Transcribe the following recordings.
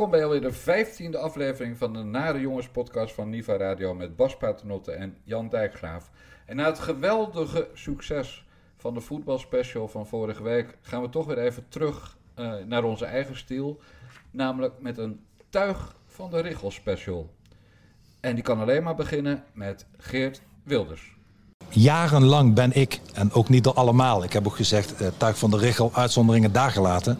Welkom bij alweer de vijftiende aflevering van de Nare Jongens podcast van Niva Radio met Bas Paternotte en Jan Dijkgraaf. En na het geweldige succes van de voetbalspecial van vorige week gaan we toch weer even terug uh, naar onze eigen stil. Namelijk met een tuig van de Richel special. En die kan alleen maar beginnen met Geert Wilders. Jarenlang ben ik, en ook niet door allemaal, ik heb ook gezegd, eh, tuig van de richel, uitzonderingen daar gelaten.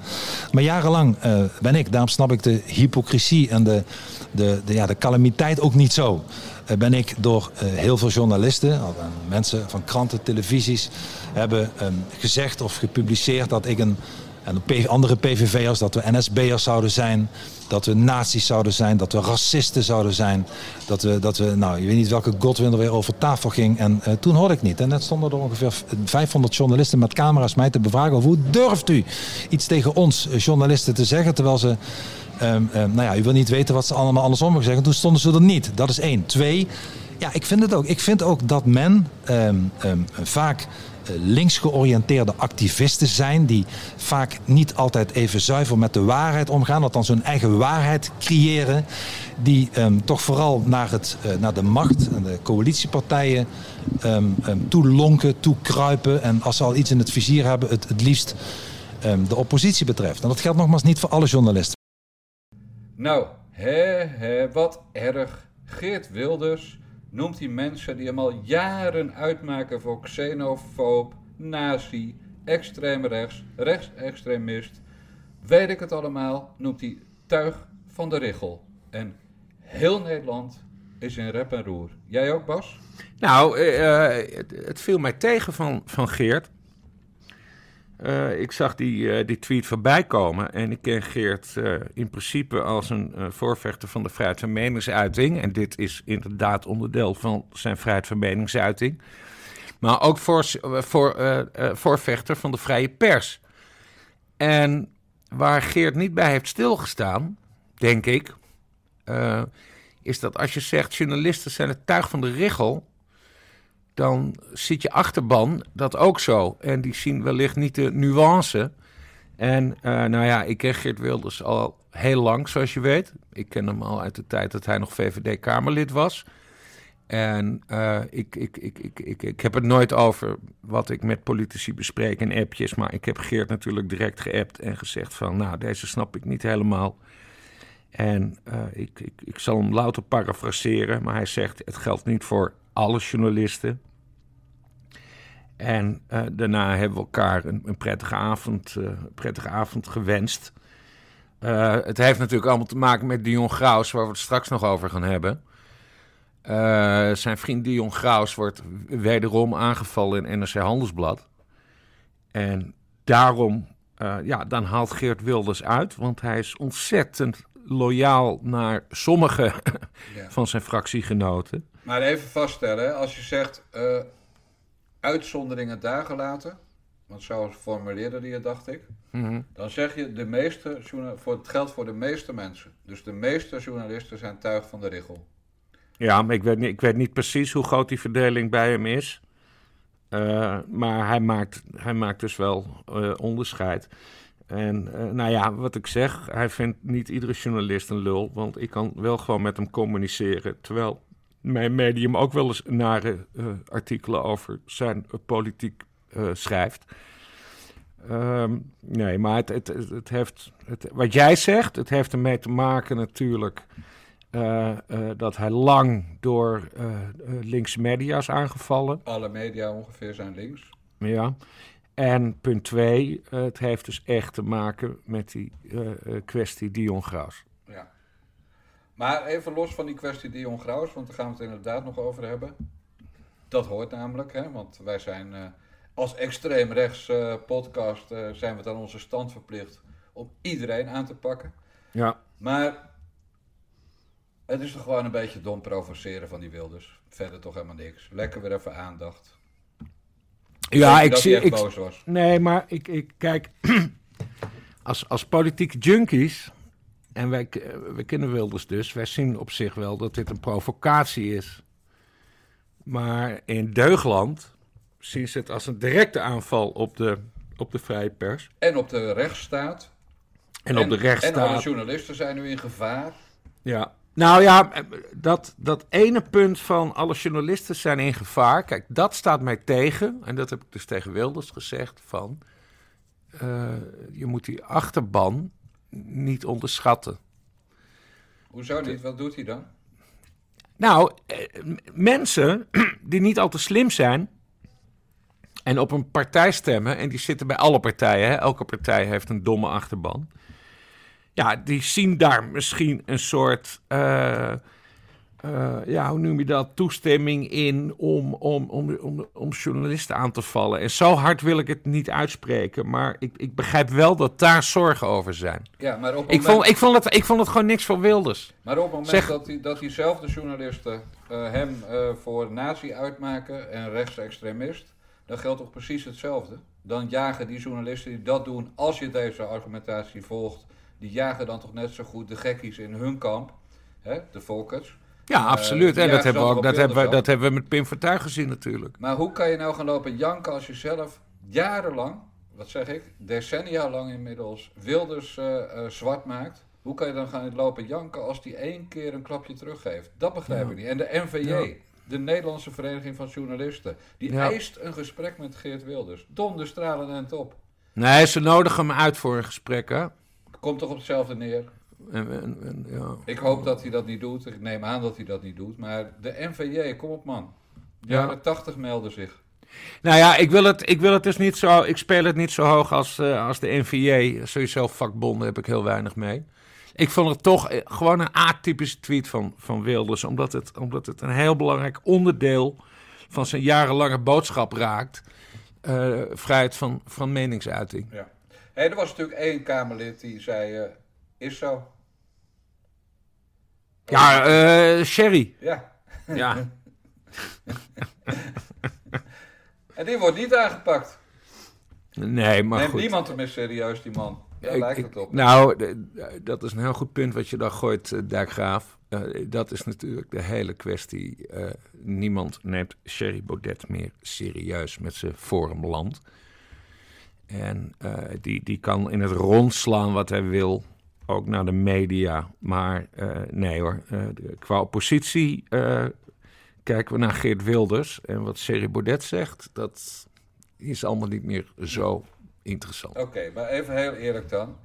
Maar jarenlang uh, ben ik, daarom snap ik de hypocrisie en de, de, de, ja, de calamiteit ook niet zo. Uh, ben ik door uh, heel veel journalisten, mensen van kranten, televisies, hebben um, gezegd of gepubliceerd dat ik een en andere PVV'ers, dat we NSB'ers zouden zijn, dat we nazi's zouden zijn, dat we racisten zouden zijn. Dat we, dat we nou, je weet niet welke Godwin er weer over tafel ging. En uh, toen hoorde ik niet. En net stonden er ongeveer 500 journalisten met camera's mij te bevragen over hoe durft u iets tegen ons eh, journalisten te zeggen, terwijl ze... Um, um, nou ja, u wil niet weten wat ze allemaal andersom hebben zeggen. Toen stonden ze er niet. Dat is één. Twee, ja, ik vind het ook. Ik vind ook dat men um, vaak links georiënteerde activisten zijn. Die vaak niet altijd even zuiver met de waarheid omgaan. Althans hun eigen waarheid creëren. Die um, toch vooral naar, het, uh, naar de macht en de coalitiepartijen um, um, toelonken, toekruipen. En als ze al iets in het vizier hebben, het, het liefst de oppositie betreft. En dat geldt nogmaals niet voor alle journalisten. Nou, hè, hè, wat erg. Geert Wilders noemt hij mensen die hem al jaren uitmaken voor xenofoob, nazi, extreem rechts, rechtsextremist. Weet ik het allemaal, noemt hij tuig van de richel. En heel Nederland is in rep en roer. Jij ook, Bas? Nou, uh, het, het, viel mij tegen van, van Geert. Uh, ik zag die, uh, die tweet voorbij komen en ik ken Geert uh, in principe als een voorvechter van de vrijheid van meningsuiting. En dit is inderdaad onderdeel van zijn vrijheid van meningsuiting. Maar ook voor, voor, voorvechter van de vrije pers. En waar Geert niet bij heeft stilgestaan, denk ik, is dat als je zegt journalisten zijn het tuig van de richel dan ziet je achterban dat ook zo. En die zien wellicht niet de nuance. En uh, nou ja, ik ken Geert Wilders al heel lang, zoals je weet. Ik ken hem al uit de tijd dat hij nog VVD-Kamerlid was. En uh, ik, ik, ik, ik, ik, ik heb het nooit over wat ik met politici bespreek in appjes. Maar ik heb Geert natuurlijk direct geappt en gezegd van... nou, deze snap ik niet helemaal. En uh, ik, ik, ik zal hem louter parafraseren, maar hij zegt... het geldt niet voor alle journalisten. En uh, daarna hebben we elkaar een, een prettige, avond, uh, prettige avond gewenst. Uh, het heeft natuurlijk allemaal te maken met Dion Graus, waar we het straks nog over gaan hebben. zijn vriend Dion Graus wordt wederom aangevallen in NRC Handelsblad. En daarom, ja, dan haalt Geert Wilders uit, want hij is ontzettend loyaal naar sommige ja. van zijn fractiegenoten. Maar even vaststellen, als je zegt uitzonderingen daar gelaten, want zo formuleerde die het, dacht ik, mm -hmm. dan zeg je de meeste, voor, het geldt voor de meeste mensen. Dus de meeste journalisten zijn tuig van de richel. Ja, maar ik weet niet, ik weet niet precies hoe groot die verdeling bij hem is. Uh, maar hij maakt, hij maakt dus wel uh, onderscheid. En uh, nou ja, wat ik zeg, hij vindt niet iedere journalist een lul, want ik kan wel gewoon met hem communiceren. Terwijl mijn medium ook wel eens nare uh, artikelen over zijn uh, politiek uh, schrijft. Um, nee, maar het, het, het heeft, het, wat jij zegt, het heeft ermee te maken natuurlijk dat hij lang door linkse media is aangevallen. Alle media ongeveer zijn links. Ja. En punt twee, het heeft dus echt te maken met die kwestie Dion Graus. Maar even los van die kwestie Dion Graus, want daar gaan we het inderdaad nog over hebben. Dat hoort namelijk, hè, want wij zijn uh, als extreemrechts uh, podcast uh, zijn we dan onze stand verplicht om iedereen aan te pakken. Ja. Maar het is toch gewoon een beetje dom provoceren van die Wilders. Verder toch helemaal niks. Lekker weer even aandacht. Ja, ik zie. Ik, boos was. Nee, maar ik, ik kijk. als, als politieke junkies en wij, wij kennen Wilders dus. Wij zien op zich wel dat dit een provocatie is. Maar in Deugland zien ze het als een directe aanval op de, op de vrije pers. En op de rechtsstaat. En, op de En alle rechtsstaat. journalisten zijn nu in gevaar. Ja. Nou ja, dat, dat ene punt van alle journalisten zijn in gevaar. Kijk, dat staat mij tegen. En dat heb ik dus tegen Wilders gezegd. Van, eh, je moet die achterban niet onderschatten. Hoezo niet? Wat doet hij dan? Nou, eh, mensen die niet al te slim zijn en op een partij stemmen, en die zitten bij alle partijen, hè? elke partij heeft een domme achterban. Ja, die zien daar misschien een soort, eh, eh, ja, hoe noem je dat, toestemming in om, om, om, om, om journalisten aan te vallen. En zo hard wil ik het niet uitspreken, maar ik, ik begrijp wel dat daar zorgen over zijn. Ja, maar op Ik vond, ik, vond het, ik vond het gewoon niks voor Wilders. maar op het moment Zeg- dat, die, dat diezelfde journalisten eh, hem eh, voor nazi uitmaken en rechtsextremist, dan geldt toch precies hetzelfde? Dan jagen die journalisten die dat doen, als je deze argumentatie volgt, die jagen dan toch net zo goed de gekkies in hun kamp, hè, de volkers. Ja, absoluut. en dat, hebben we, ook, dat, hebben we, dat hebben we met Pim Fortuyn gezien natuurlijk. Maar hoe kan je nou gaan lopen janken als je zelf jarenlang, wat zeg ik, decennia lang inmiddels, Wilders eh, eh, zwart maakt? Hoe kan je dan gaan lopen janken als die één keer een klapje teruggeeft? Dat begrijp Ja. ik niet. En de NVJ, Ja. de Nederlandse Vereniging van Journalisten, die Ja. eist een gesprek met Geert Wilders. Donderstralen en top. Nee, ze nodigen hem uit voor een gesprek, hè? Komt toch op hetzelfde neer? En, en, en, ja. Ik hoop dat hij dat niet doet. Ik neem aan dat hij dat niet doet. Maar de NVJ, kom op man. De Ja. jaren 80 melden zich. Nou ja, ik wil, het, ik wil het dus niet zo. Ik speel het niet zo hoog als, eh, als de NVJ. Sowieso vakbonden heb ik heel weinig mee. Ik vond het toch eh, gewoon een atypische tweet van, van Wilders. Omdat het, omdat het een heel belangrijk onderdeel van zijn jarenlange boodschap raakt. Eh, vrijheid van, van meningsuiting. Ja. Hé, er was natuurlijk één Kamerlid die zei, is zo. Ja, eh, Sherry. Ja. Ja. En die wordt niet aangepakt. Nee, maar Neemt goed. niemand hem meer serieus, die man. Daar Ik- lijkt het op. Nou, dat is een heel goed punt wat je daar gooit, eh, Dijkgraaf. Eh, dat is natuurlijk de hele kwestie. Niemand neemt Sherry Baudet meer serieus met zijn forumland. En die, die kan in het rond slaan wat hij wil, ook naar de media. Maar eh, nee hoor, Eh, qua oppositie eh, kijken we naar Geert Wilders. En wat Sherry Baudet zegt, dat is allemaal niet meer zo interessant. Oké, maar even heel eerlijk dan.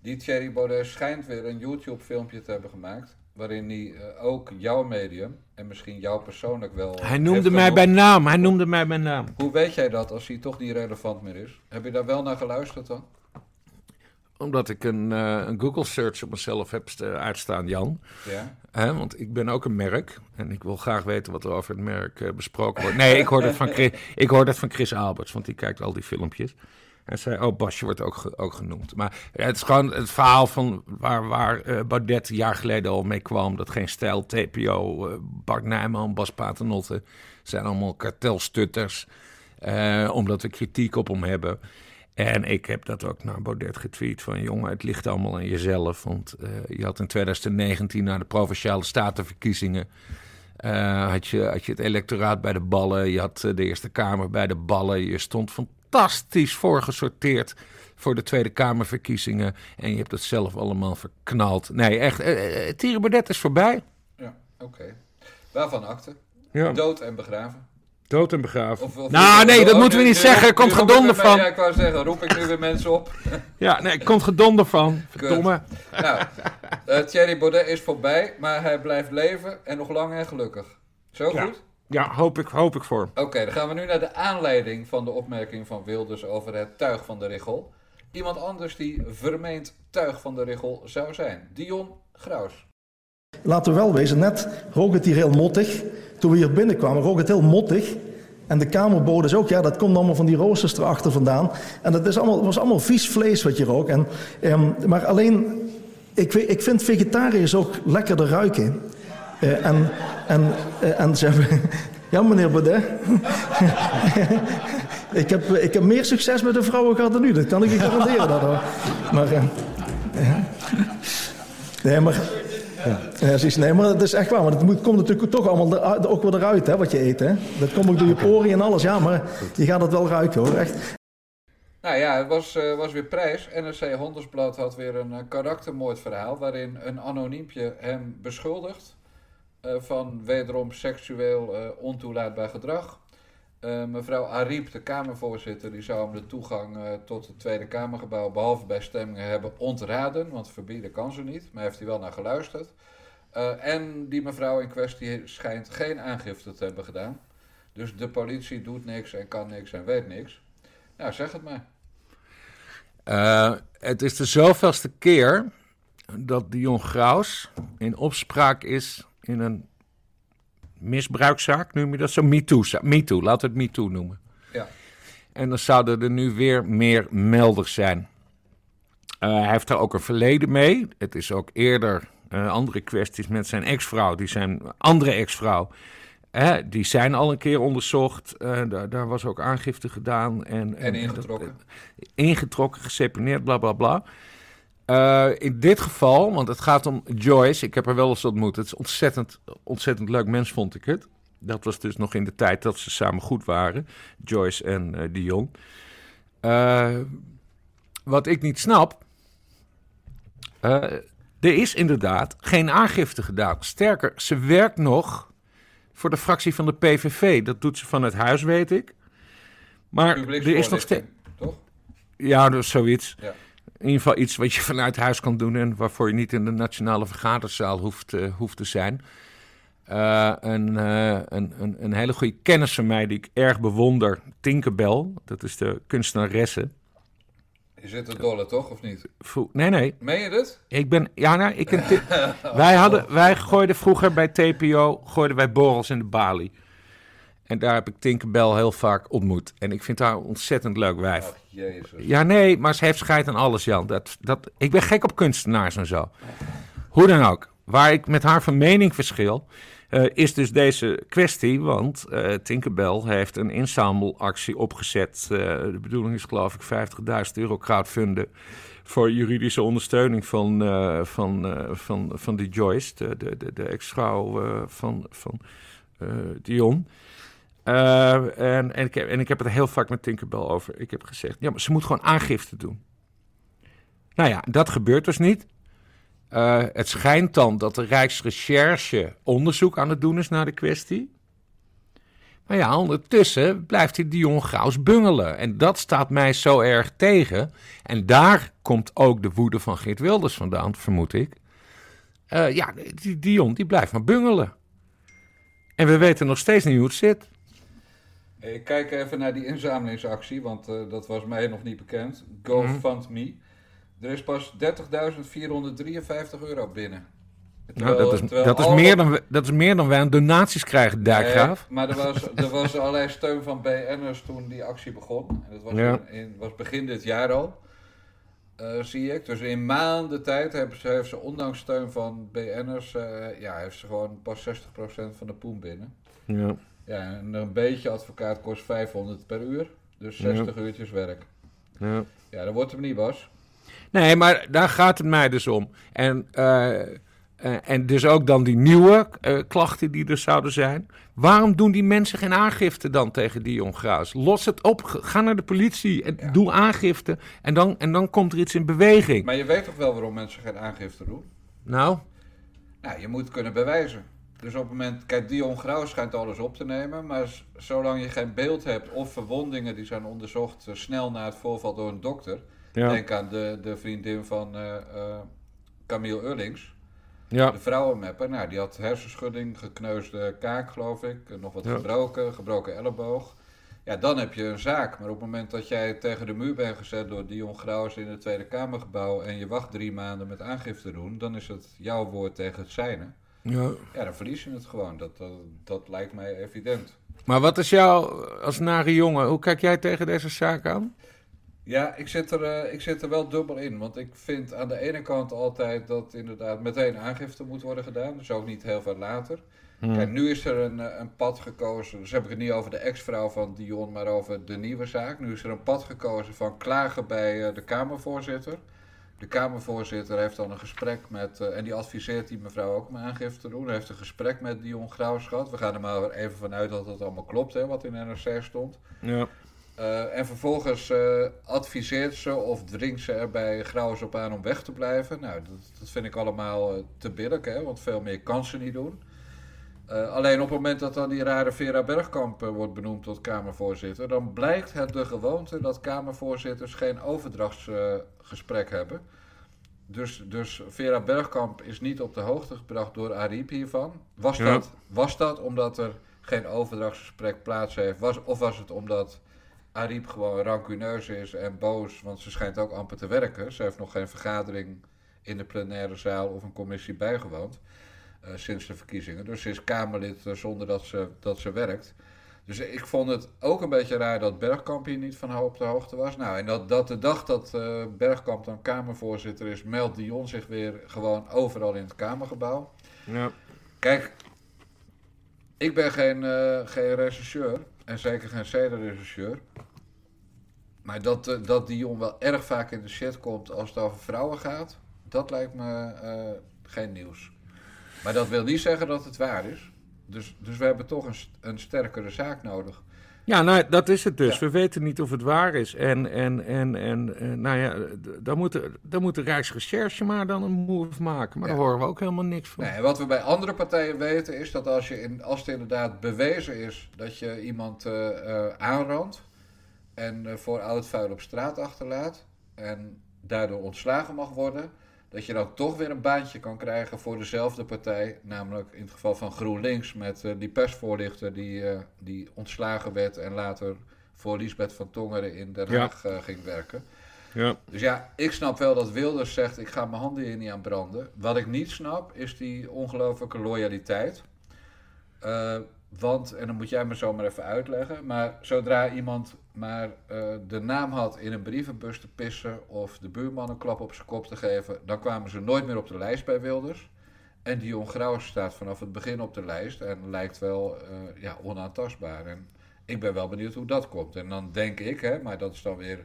Die Thierry Baudet schijnt weer een YouTube-filmpje te hebben gemaakt. Waarin hij ook jouw medium en misschien jou persoonlijk wel. Hij noemde mij bij naam. Hij noemde mij bij naam. Hoe weet jij dat als hij toch niet relevant meer is? Heb je daar wel naar geluisterd dan? Omdat ik een, eh, een Google search op mezelf heb st- uitstaan, Jan. Ja. Want ik ben ook een merk. En ik wil graag weten wat er over het merk eh, besproken wordt. Nee, ik hoorde, het van Chris, ik hoorde het van Chris Alberts, want die kijkt al die filmpjes. En zei, oh, Basje wordt ook, ge- ook genoemd. Maar het is gewoon het verhaal van waar, waar eh, Baudet een jaar geleden al mee kwam. Dat geen stijl, TPO, eh, Bart Nijman, Bas Paternotte zijn allemaal kartelstutters. omdat we kritiek op hem hebben. En ik heb dat ook naar Baudet getweet van... jongen, het ligt allemaal aan jezelf. Want eh, je had in 2019 na de Provinciale Statenverkiezingen... eh, had, je, had je het electoraat bij de ballen. Je had eh, de Eerste Kamer bij de ballen. Je stond fantastisch voorgesorteerd voor de Tweede Kamerverkiezingen. En je hebt het zelf allemaal verknald. Nee, echt, Thierry Baudet is voorbij. Ja, oké. Waarvan akte? Ja. Dood en begraven. Dood en begraven. Of- of- nou, nee, dat Oh, moeten we niet zeggen. Er komt gedonder van. Ja, ik wou zeggen, roep ik nu weer mensen op. Ja, nee, er komt gedonder van. Verdomme. Nou, eh, Thierry Baudet is voorbij, maar hij blijft leven en nog lang en gelukkig. Zo Ja. goed? Ja, hoop ik, hoop ik voor. Oké, dan gaan we nu naar de aanleiding van de opmerking van Wilders over het tuig van de Richel. Iemand anders die vermeend tuig van de Richel zou zijn. Dion Graus. Laten we wel wezen, net rook het hier heel mottig. Toen we hier binnenkwamen rook het heel mottig. En de kamerbodes ook, ja, dat komt allemaal van die roosters erachter vandaan. En dat is allemaal, was allemaal vies vlees wat je rook. En, ehm, maar alleen, ik, ik vind vegetariërs ook lekkerder ruiken. Eh, en, en, eh, en ze hebben... Ja, meneer Baudet. ik, heb, ik heb meer succes met de vrouwen gehad dan u, dat kan ik je garanderen. Dat, hoor. Maar... ja. Nee, maar... Ja, je, nee, maar dat is echt waar. Maar het moet, komt natuurlijk toch allemaal ook weer eruit, hè, wat je eet. Hè? Dat komt ook door je poriën en alles. Ja, maar je gaat het wel ruiken hoor. Echt. Nou ja, het was, eh, was weer prijs. NRC Hondersblad had weer een uh, karaktermoordverhaal waarin een anoniempje hem beschuldigt uh, van wederom seksueel ontoelaatbaar gedrag. Mevrouw Ariep, de Kamervoorzitter, die zou hem de toegang tot het Tweede Kamergebouw, behalve bij stemmingen, hebben ontraden. Want verbieden kan ze niet, maar heeft hij wel naar geluisterd. en die mevrouw in kwestie schijnt geen aangifte te hebben gedaan. Dus de politie doet niks en kan niks en weet niks. Nou, zeg het maar. Het is de zoveelste keer dat Dion Graus in opspraak is in een misbruikzaak, noem je dat zo? MeToo, MeToo we het MeToo noemen. Ja. En dan zouden er nu weer meer melders zijn. Uh, hij heeft er ook een verleden mee. Het is ook eerder uh, andere kwesties met zijn ex-vrouw, die zijn andere ex-vrouw die zijn al een keer onderzocht. Uh, daar, daar, was ook aangifte gedaan. En, en, ingetrokken. Dat, ingetrokken, geseponeerd, bla bla bla. Uh, in dit geval, want het gaat om Joyce. Ik heb haar wel eens ontmoet. Het is ontzettend, ontzettend leuk mens, vond ik het. Dat was dus nog in de tijd dat ze samen goed waren. Joyce en uh, Dion. wat ik niet snap. er is inderdaad geen aangifte gedaan. Sterker, ze werkt nog voor de fractie van de PVV. Dat doet ze van het huis, weet ik. Maar er is nog steeds. Toch? Ja, dus zoiets. Ja. In ieder geval iets wat je vanuit huis kan doen en waarvoor je niet in de nationale vergaderzaal hoeft, uh, hoeft te zijn. Uh, een, uh, een, een, een, hele goede kennis van mij die ik erg bewonder, Tinkerbell, dat is de kunstenaresse. Je zit er dolle, toch, of niet? Nee, nee. Meen je dit? Ik ben, ja, nou, ik wij, hadden, wij gooiden vroeger bij TPO, gooiden wij borrels in de balie. En daar heb ik Tinkerbell heel vaak ontmoet. En ik vind haar een ontzettend leuk wijf. Jezus. Ja, nee, maar ze heeft scheid aan alles, Jan. Dat, dat, ik ben gek op kunstenaars en zo. Hoe dan ook. Waar ik met haar van mening verschil, uh, is dus deze kwestie. Want uh, Tinkerbell heeft een inzamelactie opgezet. Uh, de bedoeling is geloof ik 50.000 euro crowdfunden voor juridische ondersteuning van, van, van, van die Joyce, de, de, de, de ex-vrouw van, van Dion. En, en, ik heb, en ik heb het heel vaak met Tinkerbell over. Ik heb gezegd, ja, maar ze moet gewoon aangifte doen. Nou ja, dat gebeurt dus niet. Uh, het schijnt dan dat de Rijksrecherche onderzoek aan het doen is naar de kwestie. Maar ja, ondertussen blijft die Dion Graus bungelen. En dat staat mij zo erg tegen. En daar komt ook de woede van Geert Wilders vandaan, vermoed ik. Uh, ja, die Dion die blijft maar bungelen. En we weten nog steeds niet hoe het zit. Ik kijk even naar die inzamelingsactie, want uh, dat was mij nog niet bekend. GoFundMe. Mm -hmm. Er is pas 30.453 euro binnen. nou, dat, is, dat, is meer dan, dat is meer dan wij aan donaties krijgen, Dijkgraaf. Nee, maar er was, er was allerlei steun van BN'ers toen die actie begon. En dat was, ja. in, was begin dit jaar al, uh, zie ik. Dus in maanden tijd hebben ze, heeft ze ondanks steun van BN'ers... Uh, ja, heeft ze gewoon pas 60% van de poen binnen. Ja. Ja, en een beetje advocaat kost 500 per uur. Dus 60 ja. uurtjes werk. Ja. Ja, dat wordt hem niet, Bas. Nee, maar daar gaat het mij dus om. En, uh, uh, en dus ook dan die nieuwe uh, klachten die er zouden zijn. Waarom doen die mensen geen aangifte dan tegen Dion Graus? Los het op, ga naar de politie en ja. doe aangifte. En dan, en dan komt er iets in beweging. Maar je weet toch wel waarom mensen geen aangifte doen? Nou? Nou, je moet kunnen bewijzen. Dus op het moment, kijk, Dion Graus schijnt alles op te nemen, maar zolang je geen beeld hebt of verwondingen die zijn onderzocht snel na het voorval door een dokter, ja. Denk aan de, de vriendin van uh, uh, Camille Ullings. Ja. De vrouwenmapper. Nou, die had hersenschudding, gekneusde kaak, geloof ik. Nog wat ja. gebroken, gebroken elleboog. Ja, dan heb je een zaak. Maar op het moment dat jij tegen de muur bent gezet door Dion Graus in het Tweede Kamergebouw... en je wacht drie maanden met aangifte doen... dan is het jouw woord tegen het zijne. Ja. ja, dan verlies je het gewoon. Dat, dat, dat lijkt mij evident. Maar wat is jou als nare jongen, hoe kijk jij tegen deze zaak aan? Ja, ik zit, er, uh, ik zit er wel dubbel in. Want ik vind aan de ene kant altijd dat inderdaad meteen aangifte moet worden gedaan. Dus ook niet heel veel later. Hmm. Kijk, nu is er een, een pad gekozen. Dus heb ik het niet over de ex-vrouw van Dion, maar over de nieuwe zaak. Nu is er een pad gekozen van klagen bij uh, de Kamervoorzitter. De Kamervoorzitter heeft dan een gesprek met, uh, en die adviseert die mevrouw ook om aangifte te doen. Hij heeft een gesprek met Dion Graus gehad. We gaan er maar even vanuit dat het allemaal klopt, hè, wat in NRC stond. Ja. Eh, en vervolgens uh, adviseert ze of dringt ze er bij Grauwers op aan om weg te blijven. Nou, dat, dat vind ik allemaal te billig, hè, want veel meer kan ze niet doen. alleen op het moment dat dan die rare Vera Bergkamp wordt benoemd tot Kamervoorzitter, dan blijkt het de gewoonte dat Kamervoorzitters geen overdrachtsgesprek hebben. Dus, dus Vera Bergkamp is niet op de hoogte gebracht door Ariep hiervan. Was, Ja. dat, was dat omdat er geen overdrachtsgesprek plaats heeft? Was, of was het omdat Ariep gewoon rancuneus is en boos? Want ze schijnt ook amper te werken. Ze heeft nog geen vergadering in de plenaire zaal of een commissie bijgewoond. eh, sinds de verkiezingen. Dus ze is Kamerlid eh, zonder dat ze, dat ze werkt. Dus ik vond het ook een beetje raar dat Bergkamp hier niet van op de hoogte was. Nou, en dat, dat de dag dat eh, Bergkamp dan Kamervoorzitter is, meldt Dion zich weer gewoon overal in het Kamergebouw. Ja. Kijk, ik ben geen, eh geen regisseur en zeker geen zedenregisseur. Maar dat, eh, dat Dion wel erg vaak in de shit komt als het over vrouwen gaat, dat lijkt me geen nieuws. Maar dat wil niet zeggen dat het waar is. Dus, dus we hebben toch een, een sterkere zaak nodig. Ja, nou, dat is het dus. Ja. We weten niet of het waar is. En, en, en, en eh, nou ja, d- dan moet, de, dan moet de Rijksrecherche maar dan een move maken. Maar Ja. daar horen we ook helemaal niks van. Nee, wat we bij andere partijen weten is dat als, je in, als het inderdaad bewezen is dat je iemand eh eh, aanrandt en voor oud vuil op straat achterlaat en daardoor ontslagen mag worden, dat je dan toch weer een baantje kan krijgen voor dezelfde partij, namelijk in het geval van GroenLinks met eh, die persvoorlichter die, eh, die ontslagen werd en later voor Lisbeth van Tongeren in Den Ja. Haag eh, ging werken. Ja. Dus ja, ik snap wel dat Wilders zegt: ik ga mijn handen hier niet aan branden. Wat ik niet snap, is die ongelofelijke loyaliteit. Want, en dan moet jij me zo maar even uitleggen, maar zodra iemand maar eh, de naam had in een brievenbus te pissen of de buurman een klap op zijn kop te geven, dan kwamen ze nooit meer op de lijst bij Wilders. En Dion Graus staat vanaf het begin op de lijst en lijkt wel eh, ja, onaantastbaar. En ik ben wel benieuwd hoe dat komt. En dan denk ik, hè, maar dat is dan weer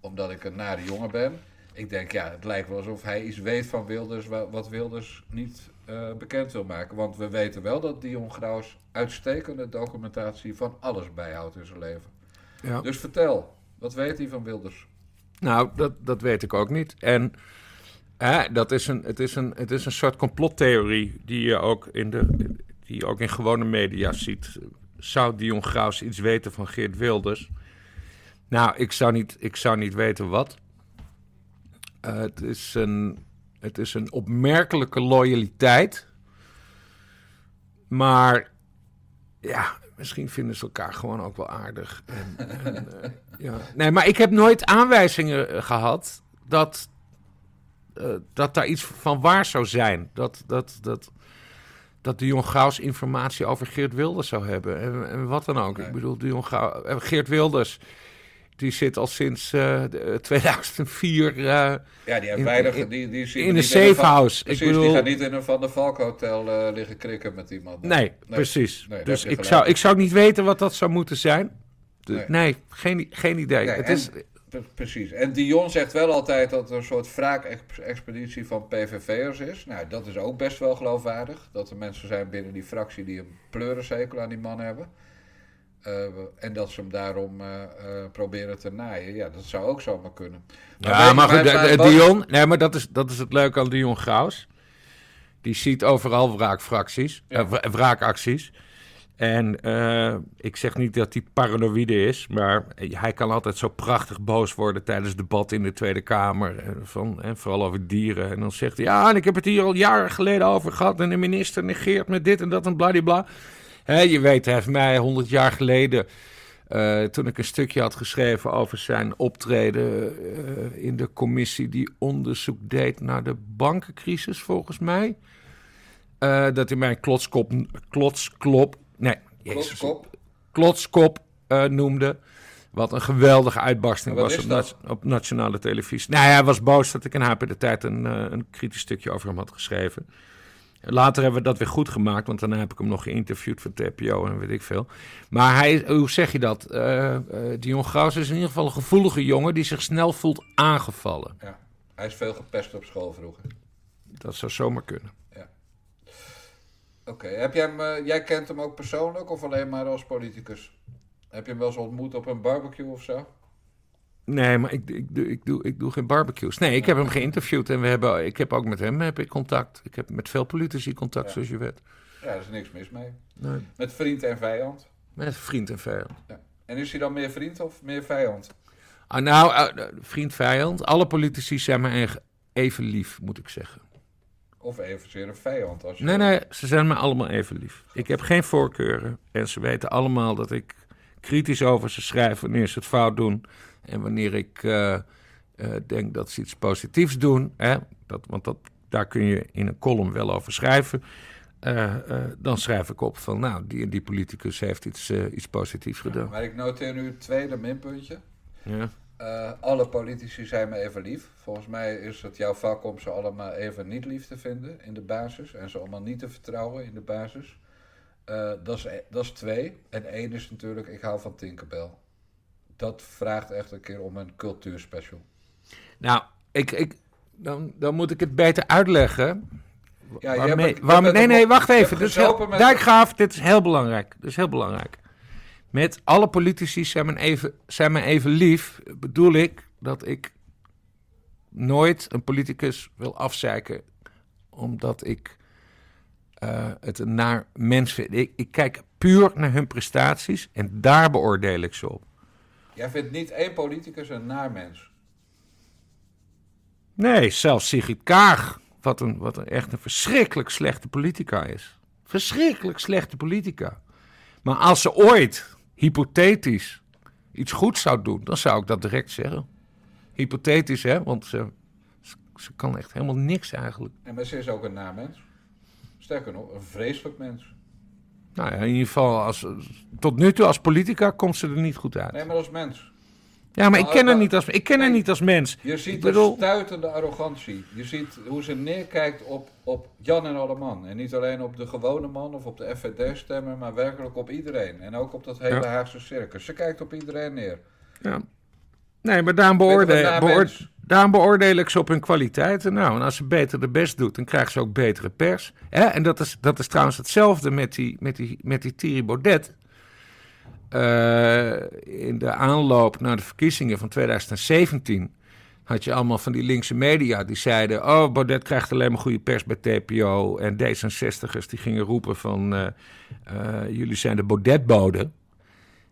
omdat ik een nare jongen ben. Ik denk, ja, het lijkt wel alsof hij iets weet van Wilders wa- wat Wilders niet eh, bekend wil maken. Want we weten wel dat Dion Graus uitstekende documentatie van alles bijhoudt in zijn leven. Ja. Dus vertel, wat weet hij van Wilders? Nou, dat, dat weet ik ook niet. En hè, dat is een, het, is een, het is een soort complottheorie die je ook in, de, die je ook in gewone media ziet. Zou Dion Graus iets weten van Geert Wilders? Nou, ik zou niet, ik zou niet weten wat. Eh, het, is een, het is een opmerkelijke loyaliteit. Maar ja, misschien vinden ze elkaar gewoon ook wel aardig. En, en, eh, ja. Nee, maar ik heb nooit aanwijzingen eh, gehad dat, eh, dat daar iets van waar zou zijn. Dat, dat, dat, dat de Jon Gauws informatie over Geert Wilders zou hebben. En, en wat dan ook. Nee. Ik bedoel, de Jon Gauw, Geert Wilders, die zit al sinds eh, de- eh, 2004... eh, Ja, die In- weinig... in- die, die in een Van- safe house. Ik Precies, die bedoel- gaat niet in een Van der Valk hotel eh, liggen krikken met iemand. Nee, precies. Nee, daar dus ik zou, ik zou niet weten wat dat zou moeten zijn. De- Nee. nee, geen, geen idee. Het en- is, Pre- Precies. En Dion zegt wel altijd dat er een soort wraakexpeditie van PVV'ers is. Nou, dat is ook best wel geloofwaardig. Dat er mensen zijn binnen die fractie die een pleurenzekel aan die man hebben. Eh, en dat ze hem daarom eh, eh, proberen te naaien. Ja, dat zou ook zomaar kunnen. ja, weet- maar goed, Dion, nee, maar dat is, dat is het leuke aan Dion Graus. Die ziet overal wraakfracties, Ja. wra- wraakacties. En ik zeg niet dat hij paranoïde is, maar hij kan altijd zo prachtig boos worden tijdens debat in de Tweede Kamer. Van, en vooral over dieren. En dan zegt hij, ja, en ik heb het hier al jaren geleden over gehad. En de minister negeert met dit en dat en bladibla. Je weet, hij heeft mij honderd jaar geleden, eh, toen ik een stukje had geschreven over zijn optreden eh, in de commissie die onderzoek deed naar de bankencrisis, volgens mij. eh, dat hij mij klotskop, klotsklop, nee, jezus, Klotskop. klotskop noemde. Wat een geweldige uitbarsting was op, op nationale televisie. Nou, hij was boos dat ik in HP de Tijd een, een kritisch stukje over hem had geschreven. Later hebben we dat weer goed gemaakt, want daarna heb ik hem nog geïnterviewd voor TPO en weet ik veel. Maar hij, hoe zeg je dat? Eh Dion Graus is in ieder geval een gevoelige jongen die zich snel voelt aangevallen. Ja. Hij is veel gepest op school vroeger. Dat zou zomaar kunnen. Oké, heb jij hem, eh, jij kent hem ook persoonlijk of alleen maar als politicus? Heb je hem wel eens ontmoet op een barbecue of zo? Nee, maar ik, ik, doe, ik, doe, ik doe geen barbecues. Nee, ik heb hem geïnterviewd en we hebben, ik heb ook met hem heb ik contact. Ik heb met veel politici contact, Ja. zoals je weet. Ja, daar is niks mis mee. Nee. Met vriend en vijand. Met vriend en vijand. Ja. En is hij dan meer vriend of meer vijand? Ah, nou, eh, vriend, vijand. Alle politici zijn me even lief, moet ik zeggen. Of evenzeer een vijand? Als je... Nee, nee, ze zijn me allemaal even lief. Ik heb geen voorkeuren. En ze weten allemaal dat ik kritisch over ze schrijf wanneer ze het fout doen. En wanneer ik eh, eh, denk dat ze iets positiefs doen. Hè? Dat, want dat, daar kun je in een column wel over schrijven. Eh, dan schrijf ik op van, nou, die en die politicus heeft iets, iets positiefs gedaan. Maar ik noteer nu het tweede minpuntje. Ja. Alle politici zijn me even lief. Volgens mij is het jouw vak om ze allemaal even niet lief te vinden in de basis. En ze allemaal niet te vertrouwen in de basis. Dat, is, e- dat is twee. En één is natuurlijk, ik hou van Tinkerbell. Dat vraagt echt een keer om een cultuurspecial. Nou, ik, ik, dan, dan moet ik het beter uitleggen. Ja, Waarmee- nee, nee, wacht even. Dit is heel, Dijkgraaf, dit is heel belangrijk. Dit is heel belangrijk. Met alle politici zijn me even, zijn me even lief. Bedoel ik dat ik nooit een politicus wil afzeiken. Omdat ik eh, het een naar mens vind. Ik, ik kijk puur naar hun prestaties en daar beoordeel ik ze op. Jij vindt niet één politicus een naar mens. Nee, zelfs Sigrid Kaag, wat, een, wat een echt een verschrikkelijk slechte politica is. Verschrikkelijk slechte politica. Maar als ze ooit, hypothetisch, iets goeds zou doen, dan zou ik dat direct zeggen. Hypothetisch, hè, want ze, ze, kan echt helemaal niks eigenlijk. En maar ze is ook een naar mens. Sterker nog, een vreselijk mens. Nou ja, in ieder geval, als, tot nu toe als politica komt ze er niet goed uit. Nee, maar als mens. Ja, maar ik Maar- ken haar niet als, ik ken haar niet als mens. Je ziet Ik bedoel- een stuitende arrogantie. Je ziet hoe ze neerkijkt op, op Jan en alle man. En niet alleen op de gewone man of op de FVD-stemmer, maar werkelijk op iedereen. En ook op dat hele Ja. Haagse circus. Ze kijkt op iedereen neer. Ja. Nee, maar daarom, beoordeel, naar beoor- mens? Daarom beoordeel ik ze op hun kwaliteiten. Nou, en als ze beter de best doet, dan krijgen ze ook betere pers. Hè? En dat is, dat is trouwens hetzelfde met die, met die, met die Thierry Baudet. Eh, in de aanloop naar de verkiezingen van 2017 had je allemaal van die linkse media die zeiden... oh, Baudet krijgt alleen maar goede pers bij TPO. En D66'ers die gingen roepen van... eh, eh, jullie zijn de Baudet-boden.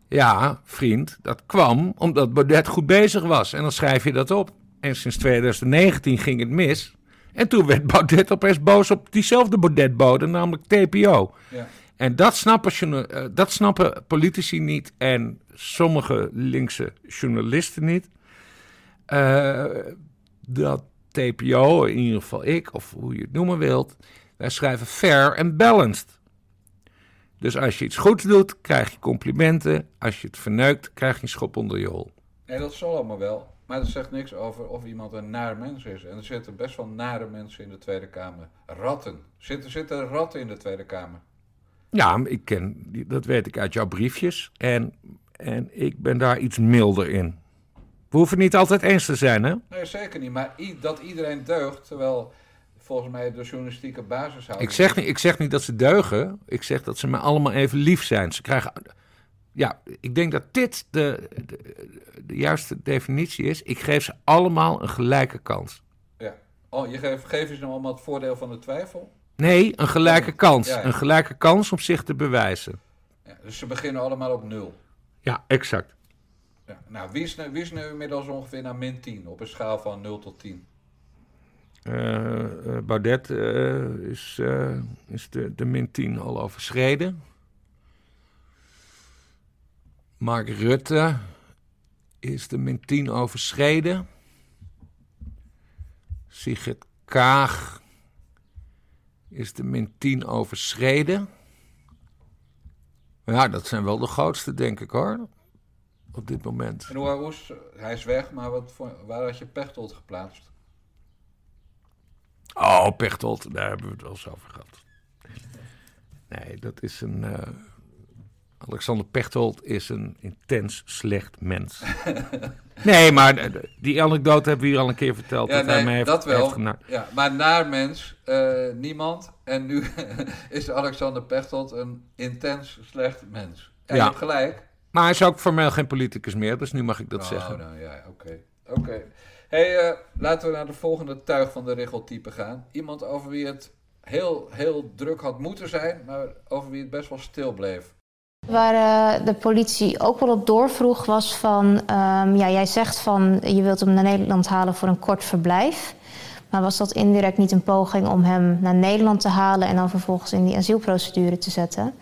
Ja, vriend, dat kwam omdat Baudet goed bezig was. En dan schrijf je dat op. En sinds 2019 ging het mis. En toen werd Baudet opeens boos op diezelfde Baudet-bode, namelijk TPO. Ja. En dat snappen, eh, dat snappen politici niet en sommige linkse journalisten niet. Eh, dat TPO, in ieder geval ik, of hoe je het noemen wilt, wij schrijven fair en balanced. Dus als je iets goeds doet, krijg je complimenten. Als je het verneukt, krijg je een schop onder je hol. Nee, dat zal allemaal wel. Maar dat zegt niks over of iemand een naar mens is. En er zitten best wel nare mensen in de Tweede Kamer. Ratten. Zitten, zitten ratten in de Tweede Kamer. Ja, ik ken, dat weet ik uit jouw briefjes. En, en ik ben daar iets milder in. We hoeven niet altijd eens te zijn, hè? Nee, zeker niet. Maar dat iedereen deugt, terwijl volgens mij de journalistieke basishouding... Ik zeg, niet, ik zeg niet dat ze deugen. Ik zeg dat ze me allemaal even lief zijn. Ze krijgen. Ja, ik denk dat dit de, de, de juiste definitie is. Ik geef ze allemaal een gelijke kans. Ja. Oh, je geeft, geef je ze nou allemaal het voordeel van de twijfel? Nee, een gelijke kans. Ja, ja. Een gelijke kans om zich te bewijzen. Ja, dus ze beginnen allemaal op nul. Ja, exact. Ja. Nou, wie is, nu, wie is nu inmiddels ongeveer naar min 10 op een schaal van 0 tot 10? Eh, eh, Baudet eh, is, is de, de min 10 al overschreden. Mark Rutte is de min 10 overschreden. Sigrid Kaag is de min 10 overschreden. Ja, dat zijn wel de grootste, denk ik hoor. Op dit moment. En hoe, hij is weg, maar wat voor, waar had je Pechtold geplaatst? Oh, Pechtold, daar hebben we het wel eens over gehad. Nee, dat is een. eh, Alexander Pechtold is een intens slecht mens. nee, maar eh, die anekdote hebben we hier al een keer verteld. dat hij mij heeft, dat wel. heeft ja, maar naar mens, eh, niemand. En nu is Alexander Pechtold een intens slecht mens. Ja, Ja. je hebt gelijk. Maar hij is ook formeel geen politicus meer, dus nu mag ik dat Oh, zeggen. nou ja, oké. Oké. Hey, eh, laten we naar de volgende tuig van de richeltype gaan. Iemand over wie het heel, heel druk had moeten zijn, maar over wie het best wel stil bleef. Waar eh, de politie ook wel op doorvroeg was van... ehm, ja, jij zegt van je wilt hem naar Nederland halen voor een kort verblijf. Maar was dat indirect niet een poging om hem naar Nederland te halen... en dan vervolgens in die asielprocedure te zetten?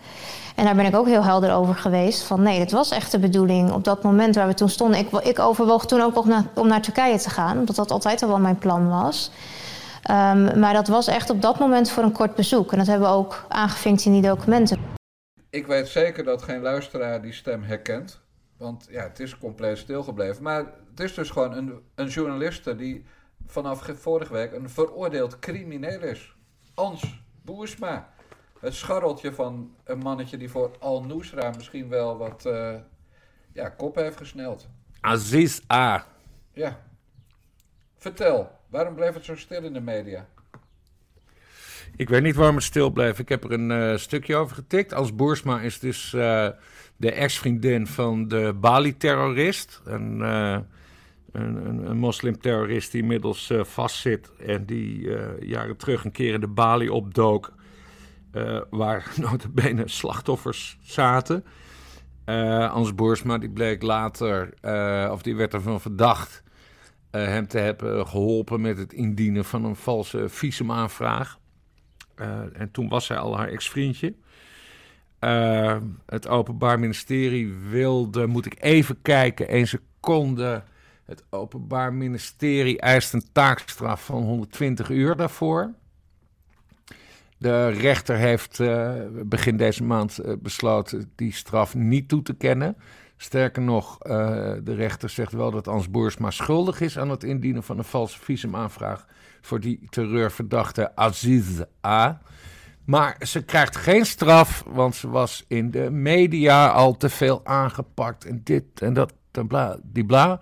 En daar ben ik ook heel helder over geweest. Van nee, het was echt de bedoeling op dat moment waar we toen stonden. Ik, ik overwoog toen ook om naar, om naar Turkije te gaan, omdat dat altijd al wel mijn plan was. Ehm, maar dat was echt op dat moment voor een kort bezoek. En dat hebben we ook aangevinkt in die documenten. Ik weet zeker dat geen luisteraar die stem herkent. Want ja, het is compleet stilgebleven. Maar het is dus gewoon een, een journaliste die vanaf ge- vorige week een veroordeeld crimineel is. Ans Boersma. Het scharreltje van een mannetje die voor Al-Nusra misschien wel wat eh, ja, kop heeft gesneld. Aziz A. Ja. Vertel, waarom bleef het zo stil in de media? Ik weet niet waarom het stil bleef. Ik heb er een eh, stukje over getikt. Als Boersma is dus eh, de ex-vriendin van de Bali-terrorist. Een, eh, een, een, moslimterrorist die inmiddels vastzit. En die jaren terug een keer in de Bali opdook. waar notabene slachtoffers zaten. Hans Boersma die bleek later, of die werd ervan verdacht... hem te hebben geholpen met het indienen van een valse visumaanvraag. Eh, en toen was zij al haar ex-vriendje. Eh, het Openbaar Ministerie wilde, moet ik even kijken, één seconde. Het Openbaar Ministerie eist een taakstraf van 120 uur daarvoor. De rechter heeft eh, begin deze maand besloten die straf niet toe te kennen. Sterker nog, de rechter zegt wel dat Ans Boersma schuldig is aan het indienen van een valse visumaanvraag voor die terreurverdachte Aziz A. Maar ze krijgt geen straf, want ze was in de media al te veel aangepakt. En dit en dat en bla, die bla.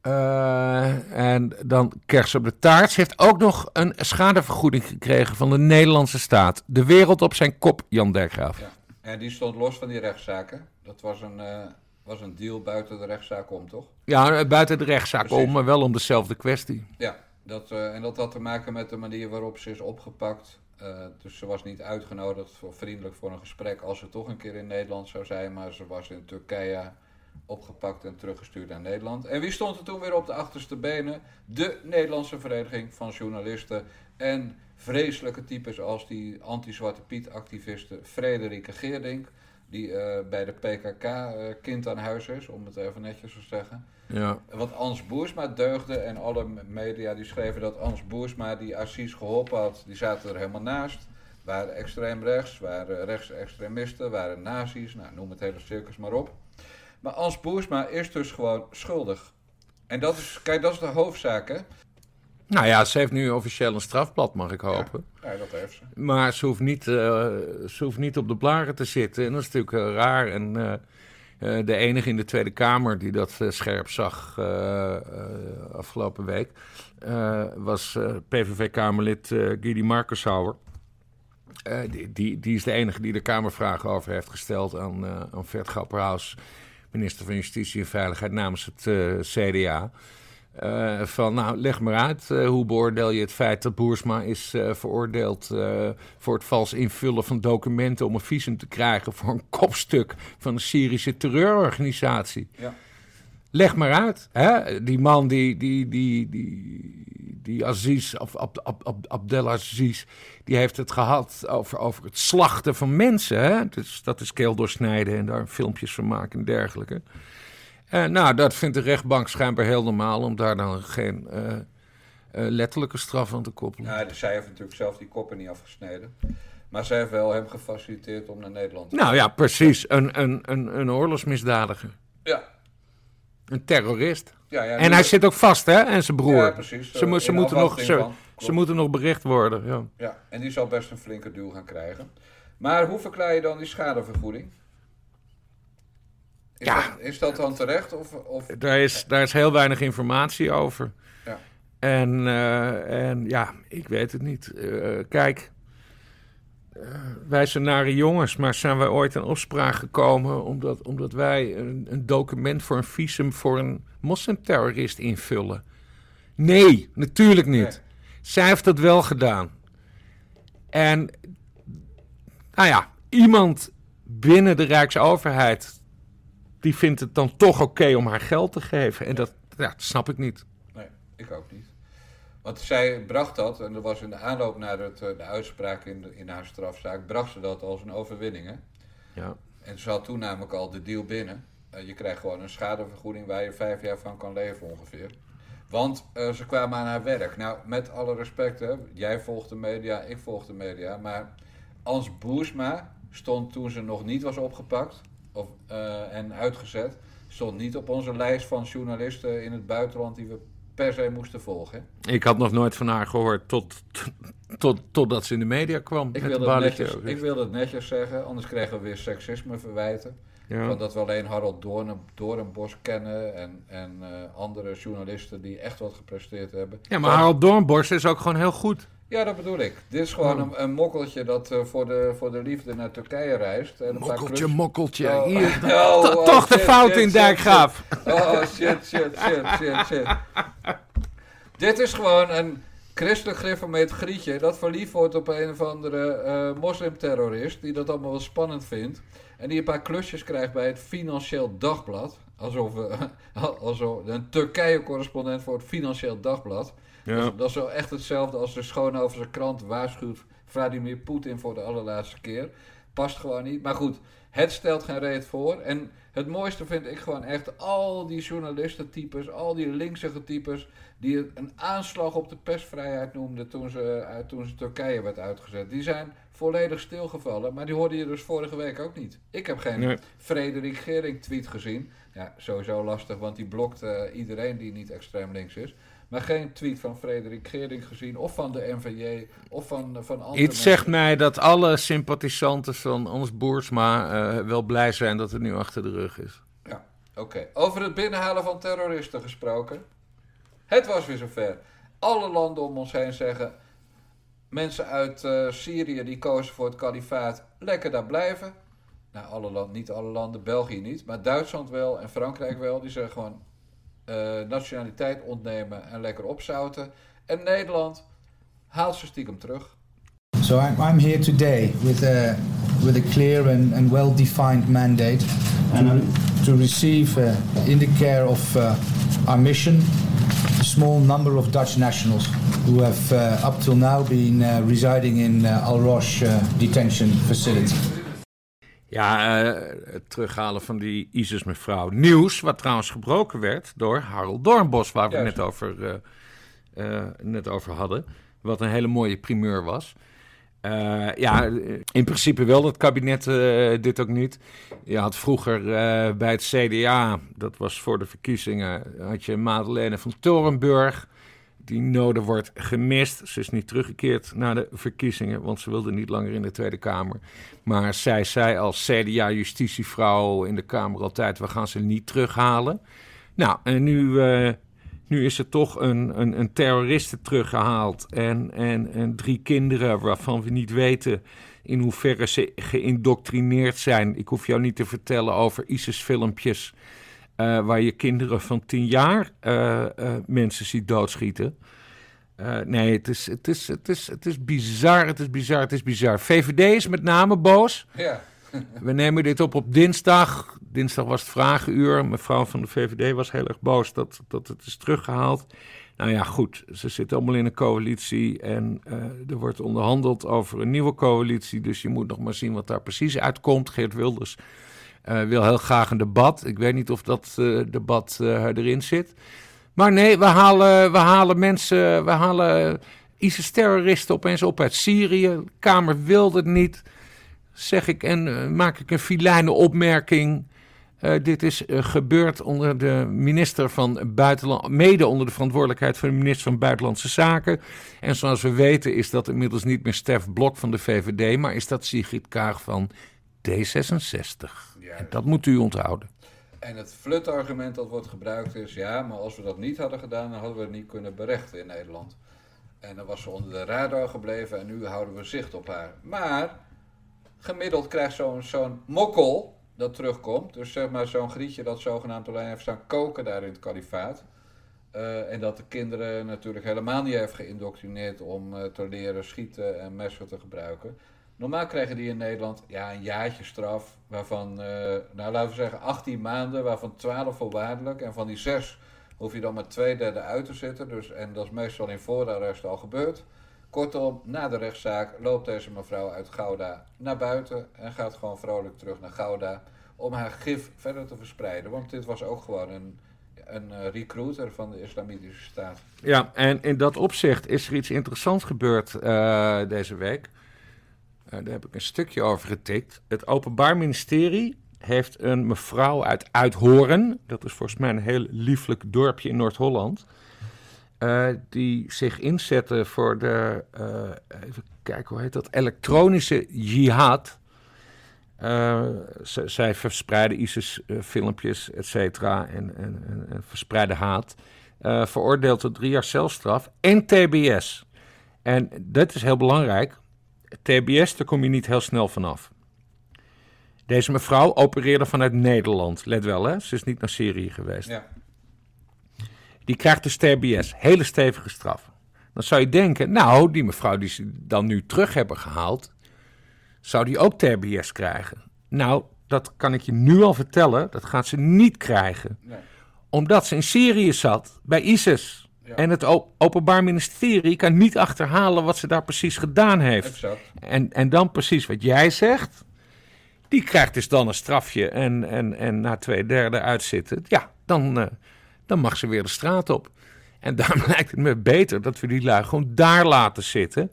Eh, en dan ze op de taart. Ze heeft ook nog een schadevergoeding gekregen van de Nederlandse staat. De wereld op zijn kop, Jan Dergraaf. Ja. En die stond los van die rechtszaken. Dat was een, eh, was een deal buiten de rechtszaak om, toch? Ja, buiten de rechtszaak Precies. om, maar wel om dezelfde kwestie. Ja, dat, eh, en dat had te maken met de manier waarop ze is opgepakt. Eh, dus ze was niet uitgenodigd voor vriendelijk voor een gesprek als ze toch een keer in Nederland zou zijn. Maar ze was in Turkije opgepakt en teruggestuurd naar Nederland. En wie stond er toen weer op de achterste benen? De Nederlandse Vereniging van Journalisten. En vreselijke types als die anti-Zwarte Piet-activiste Frederike Geerdink. Die eh, bij de PKK eh, kind aan huis is, om het even netjes te zeggen. Ja. Wat Ans Boersma deugde en alle media die schreven dat Ans Boersma die Assis geholpen had, die zaten er helemaal naast. Waren extreem rechts, waren rechtsextremisten, waren nazi's, nou, noem het hele circus maar op. Maar Ans Boersma is dus gewoon schuldig. En dat is, kijk, dat is de hoofdzaak, hè? Nou ja, ze heeft nu officieel een strafblad, mag ik hopen. Ja, dat heeft ze. Maar ze hoeft, niet, eh, ze hoeft niet op de blaren te zitten. En dat is natuurlijk eh, raar. En eh, de enige in de Tweede Kamer die dat scherp zag afgelopen week... was PVV-Kamerlid Gidi Markenshauer. Eh, die, die, die is de enige die de Kamervragen over heeft gesteld aan, aan Vert Grapperhaus... minister van Justitie en Veiligheid namens het CDA... Eh, van, nou, leg maar uit. eh, hoe beoordeel je het feit dat Boersma is eh, veroordeeld voor het vals invullen van documenten om een visum te krijgen voor een kopstuk van een Syrische terreurorganisatie? Ja. Leg maar uit. Hè? Die man, die, die, die, die, die Aziz, of Ab, Ab, Ab, Abdelaziz, die heeft het gehad over, over het slachten van mensen. Hè? Dus dat is keel doorsnijden en daar filmpjes van maken en dergelijke. Eh, nou, dat vindt de rechtbank schijnbaar heel normaal om daar dan geen eh, eh, letterlijke straf aan te koppelen. Ja, dus zij heeft natuurlijk zelf die koppen niet afgesneden. Maar zij heeft wel hem gefaciliteerd om naar Nederland te Nou ja, precies. Een, een, een, een oorlogsmisdadiger. Ja. Een terrorist. Ja, ja, En hij zit ook vast, hè? En zijn broer. Ja, precies. Ze, mo- ze, moeten nog, ze, ze moeten nog bericht worden. Ja. Ja, en die zal best een flinke duw gaan krijgen. Maar hoe verklaar je dan die schadevergoeding? Is, Ja. dat, is dat dan terecht? Of, of... Daar, is, daar is heel weinig informatie over. Ja. En, eh, en ja, ik weet het niet. Eh, kijk, wij zijn nare jongens, maar zijn wij ooit in opspraak gekomen omdat, omdat wij een, een document voor een visum voor een moslimterrorist invullen? Nee, natuurlijk niet. Nee. Zij heeft dat wel gedaan. En, nou ja, iemand binnen de Rijksoverheid, die vindt het dan toch oké om haar geld te geven. En dat, ja, dat snap ik niet. Nee, ik ook niet. Want zij bracht dat, en dat was in de aanloop naar het, eh, de uitspraak in, de, in haar strafzaak, bracht ze dat als een overwinning. Hè? Ja. En ze had toen namelijk al de deal binnen. Eh, je krijgt gewoon een schadevergoeding waar je vijf jaar van kan leven ongeveer. Want eh, ze kwamen aan haar werk. Nou, met alle respect, hè, jij volgt de media, ik volg de media. Maar Ans Boersma stond toen ze nog niet was opgepakt of, eh, en uitgezet, stond niet op onze lijst van journalisten in het buitenland die we per se moesten volgen. Ik had nog nooit van haar gehoord tot, tot, totdat ze in de media kwam. Ik wilde, de het netjes, ik wilde het netjes zeggen, anders kregen we weer seksisme verwijten. Ja. Want dat we alleen Harold Doorn, Doornbos kennen en, en eh, andere journalisten die echt wat gepresteerd hebben. ja, maar Harold Doornborst is ook gewoon heel goed. Ja, dat bedoel ik. Dit is gewoon Ja. een, een mokkeltje dat eh, voor, de, voor de liefde naar Turkije reist. En een paar Mokkeltje, klus- mokkeltje. Oh, Hier. oh, To- oh, toch de fout shit, in Dijkgraaf. Oh, shit, shit, shit, shit, shit. Dit is gewoon een christelijk gereformeerd grietje dat verliefd wordt op een of andere eh, moslimterrorist die dat allemaal wel spannend vindt. En die een paar klusjes krijgt bij het Financieel Dagblad. Alsof, we, alsof een Turkije-correspondent voor het Financieel Dagblad. Dat, Ja. is, dat is wel echt hetzelfde als de Schoonoverse krant waarschuwt Vladimir Poetin voor de allerlaatste keer. Past gewoon niet. Maar goed, het stelt geen reet voor. En het mooiste vind ik gewoon echt al die journalistentypes, al die linkse types, die het een aanslag op de persvrijheid noemden toen ze, eh, toen ze Turkije werd uitgezet. Die zijn volledig stilgevallen, maar die hoorde je dus vorige week ook niet. Ik heb geen Nee. Frederik Gering tweet gezien. Ja, sowieso lastig, want die blokt eh, iedereen die niet extreem links is. Maar geen tweet van Frederik Gering gezien, of van de NVJ, of van, van andere Iets mensen. zegt mij dat alle sympathisanten van Anders Boersma eh, wel blij zijn dat het nu achter de rug is. Ja, oké. Over het binnenhalen van terroristen gesproken. Het was weer zover. Alle landen om ons heen zeggen... Mensen uit eh, Syrië die kozen voor het kalifaat, lekker daar blijven. Nou, alle landen, niet alle landen, België niet. Maar Duitsland wel en Frankrijk wel. Die zeggen gewoon eh, nationaliteit ontnemen en lekker opzouten. En Nederland haalt ze stiekem terug. So I'm, I'm here today with a, with a clear and, and well-defined mandate to, to receive uh, in the care of uh, our mission a small number of Dutch nationals who have uh, up till now been uh, residing in uh, Al Rosh uh, detention facility. Ja, eh, het terughalen van die ISIS-mevrouw. Nieuws, wat trouwens gebroken werd door Harold Doornbos, waar we Juist. net over, eh, eh, net over hadden. Wat een hele mooie primeur was. Ja, in principe wel dat kabinet dit ook niet. Je had vroeger bij het CDA, dat was voor de verkiezingen, had je Madeleine van Torenburg. Die node wordt gemist. Ze is niet teruggekeerd naar de verkiezingen, want ze wilde niet langer in de Tweede Kamer. Maar zij zei als CDA-justitievrouw in de Kamer altijd: we gaan ze niet terughalen. Nou, en nu, eh, nu is er toch een, een, een terroriste teruggehaald. En, en, en drie kinderen waarvan we niet weten in hoeverre ze geïndoctrineerd zijn. Ik hoef jou niet te vertellen over ISIS-filmpjes. Eh, waar je kinderen van tien jaar eh, eh, mensen ziet doodschieten. Nee, het is, het, is, het, is, het is bizar, het is bizar, het is bizar. VVD is met name boos. Ja, We nemen dit op op dinsdag. Dinsdag was het vragenuur. Mevrouw van de VVD was heel erg boos dat, dat het is teruggehaald. Nou ja, goed. Ze zitten allemaal in een coalitie. En er wordt onderhandeld over een nieuwe coalitie. Dus je moet nog maar zien wat daar precies uitkomt. Geert Wilders wil heel graag een debat. Ik weet niet of dat eh, debat eh, erin zit. Maar nee, we halen, we halen mensen, we halen ISIS-terroristen opeens op uit Syrië. De Kamer wilde het niet zeg ik en eh, maak ik een filijne opmerking. Eh, dit is eh, gebeurd onder de minister van Buitenland, mede onder de verantwoordelijkheid van de minister van Buitenlandse Zaken. En zoals we weten is dat inmiddels niet meer Stef Blok van de VVD, maar is dat Sigrid Kaag van D66. En dat moet u onthouden. En het flutargument dat wordt gebruikt is, ja, maar als we dat niet hadden gedaan, dan hadden we het niet kunnen berechten in Nederland. En dan was ze onder de radar gebleven en nu houden we zicht op haar. Maar gemiddeld krijgt zo'n zo'n mokkel dat terugkomt. Dus zeg maar zo'n grietje dat zogenaamd alleen heeft staan koken daar in het kalifaat. Uh, en dat de kinderen natuurlijk helemaal niet heeft geïndoctrineerd om uh, te leren schieten en messen te gebruiken. Normaal krijgen die in Nederland ja, een jaartje straf, waarvan, uh, nou laten we zeggen 18 maanden, waarvan 12 voorwaardelijk. En van die 6 hoef je dan met twee derde uit te zitten. Dus, en dat is meestal in voorarrest al gebeurd. Kortom, na de rechtszaak loopt deze mevrouw uit Gouda naar buiten en gaat gewoon vrolijk terug naar Gouda om haar gif verder te verspreiden. Want dit was ook gewoon een, een uh, recruiter van de Islamitische Staat. Ja, en in dat opzicht is er iets interessants gebeurd uh, deze week. Uh, daar heb ik een stukje over getikt. Het Openbaar Ministerie heeft een mevrouw uit Uithoren, dat is volgens mij een heel lieflijk dorpje in Noord-Holland, uh, die zich inzette voor de, uh, even kijken hoe heet dat, elektronische jihad. Zij verspreiden ISIS-filmpjes, et cetera, en, en, en, en verspreiden haat. veroordeeld tot drie jaar celstraf en TBS. En dat is heel belangrijk. TBS, daar kom je niet heel snel vanaf. Deze mevrouw opereerde vanuit Nederland. Let wel, hè? ze is niet naar Syrië geweest. Ja. Die krijgt dus TBS, hele stevige straf. Dan zou je denken, nou, die mevrouw die ze dan nu terug hebben gehaald, zou die ook TBS krijgen? Nou, dat kan ik je nu al vertellen, dat gaat ze niet krijgen. Nee. Omdat ze in Syrië zat, bij ISIS. Ja. En het Openbaar Ministerie kan niet achterhalen wat ze daar precies gedaan heeft. Exact. En, en dan precies wat jij zegt. Die krijgt dus dan een strafje en, en, en na twee derde uitzitten. Ja, dan, uh, dan mag ze weer de straat op. En daarom lijkt het me beter dat we die lui gewoon daar laten zitten.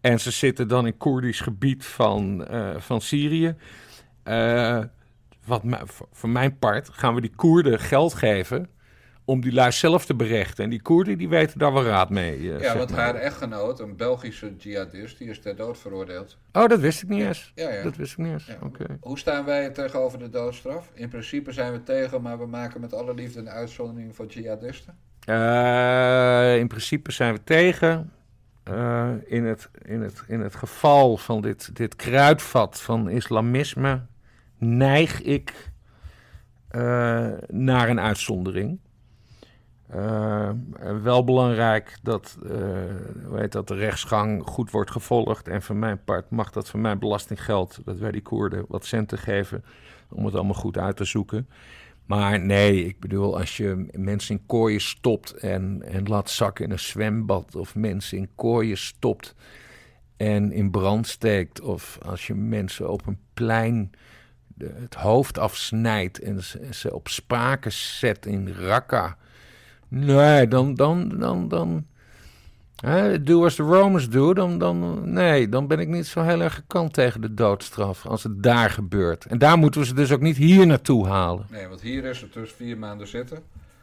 En ze zitten dan in Koerdisch gebied van, uh, van Syrië. Uh, wat, voor mijn part gaan we die Koerden geld geven om die lui zelf te berechten. En die Koerden die weten daar wel raad mee. Uh, ja, want haar echtgenoot, een Belgische jihadist, die is ter dood veroordeeld. Oh, dat wist ik niet eens. Ja, ja. Dat wist ik niet eens. Ja. Oké. Hoe staan wij tegenover de doodstraf? In principe zijn we tegen, maar we maken met alle liefde een uitzondering voor jihadisten. Uh, in principe zijn we tegen. Uh, in, het, in, het, in het geval van dit, dit kruidvat van islamisme neig ik naar een uitzondering. Uh, wel belangrijk dat, uh, dat de rechtsgang goed wordt gevolgd. En van mijn part mag dat van mijn belastinggeld, dat wij die Koerden wat centen geven, om het allemaal goed uit te zoeken. Maar nee, ik bedoel, als je mensen in kooien stopt en, en laat zakken in een zwembad, of mensen in kooien stopt en in brand steekt, of als je mensen op een plein het hoofd afsnijdt en ze, ze op spaken zet in Raqqa. Nee, dan, dan, dan, dan, hè, do as the Romans do, dan, dan, nee, dan ben ik niet zo heel erg gekant tegen de doodstraf als het daar gebeurt. En daar moeten we ze dus ook niet hier naartoe halen. Nee, want hier is het dus vier maanden zitten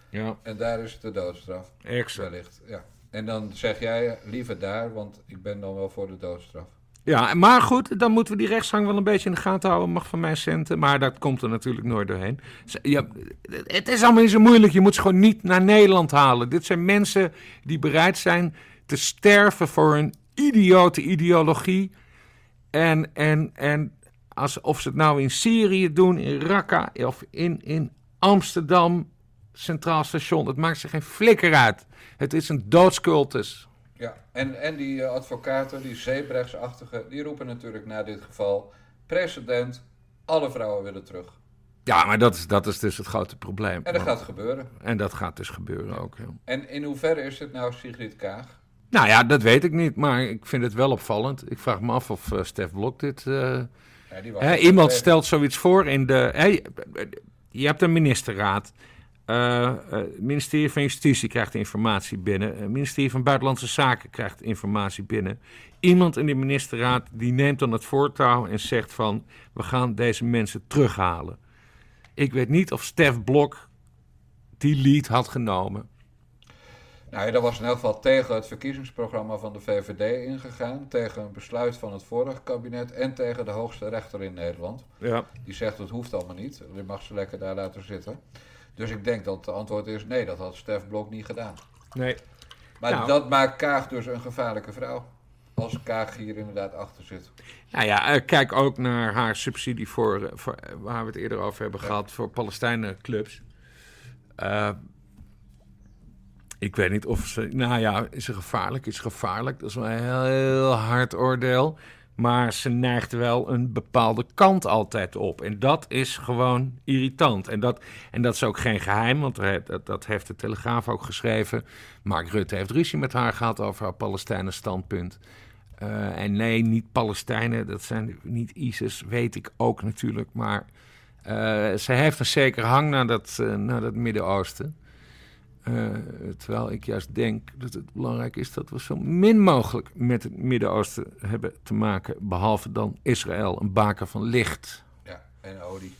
Ja, en daar is het de doodstraf. exact. Wellicht, ja. En dan zeg jij liever daar, want ik ben dan wel voor de doodstraf. Ja, maar goed, dan moeten we die rechtsgang wel een beetje in de gaten houden. Mag van mijn centen, maar dat komt er natuurlijk nooit doorheen. Ja, het is allemaal niet zo moeilijk. Je moet ze gewoon niet naar Nederland halen. Dit zijn mensen die bereid zijn te sterven voor een idiote ideologie. En, en, en als, of ze het nou in Syrië doen, in Raqqa of in, in Amsterdam, Centraal Station. Het maakt ze geen flikker uit. Het is een doodscultus. Ja, en, en die uh, advocaten, die zeebrechtsachtigen, die roepen natuurlijk na dit geval... President, alle vrouwen willen terug. Ja, maar dat is, dat is dus het grote probleem. En dat gaat gebeuren. En dat gaat dus gebeuren ook. Ja. En in hoeverre is dit nou Sigrid Kaag? Nou ja, dat weet ik niet, maar ik vind het wel opvallend. Ik vraag me af of uh, Stef Blok dit... Uh, ja, die was hè, iemand stelt zoiets voor in de... Hè, je hebt een ministerraad. Uh, het ministerie van Justitie krijgt informatie binnen. Het ministerie van Buitenlandse Zaken krijgt informatie binnen. Iemand in de ministerraad die neemt dan het voortouw en zegt van... we gaan deze mensen terughalen. Ik weet niet of Stef Blok die lead had genomen. Nou ja, dat was in elk geval tegen het verkiezingsprogramma van de VVD ingegaan. Tegen een besluit van het vorige kabinet en tegen de hoogste rechter in Nederland. Ja. Die zegt het hoeft allemaal niet. Je mag ze lekker daar laten zitten. Dus ik denk dat het antwoord is nee, dat had Stef Blok niet gedaan. Nee. Maar Nou. dat maakt Kaag dus een gevaarlijke vrouw. Als Kaag hier inderdaad achter zit. Nou ja, eh, kijk ook naar haar subsidie voor, eh, voor eh, waar we het eerder over hebben gehad, voor Palestijnenclubs. Eh ik weet niet of ze, nou ja, is ze gevaarlijk? Is gevaarlijk? Dat is wel een heel, heel hard oordeel. Maar ze neigt wel een bepaalde kant altijd op. En dat is gewoon irritant. En dat, en dat is ook geen geheim, want dat, dat heeft de Telegraaf ook geschreven. Mark Rutte heeft ruzie met haar gehad over haar Palestijnen standpunt. Eh, en nee, niet Palestijnen, dat zijn niet ISIS, weet ik ook natuurlijk. Maar eh, ze heeft een zekere hang naar dat, eh, naar dat Midden-Oosten. Eh, terwijl ik juist denk dat het belangrijk is dat we zo min mogelijk met het Midden-Oosten hebben te maken. Behalve dan Israël, een baker van licht Ja, en olie.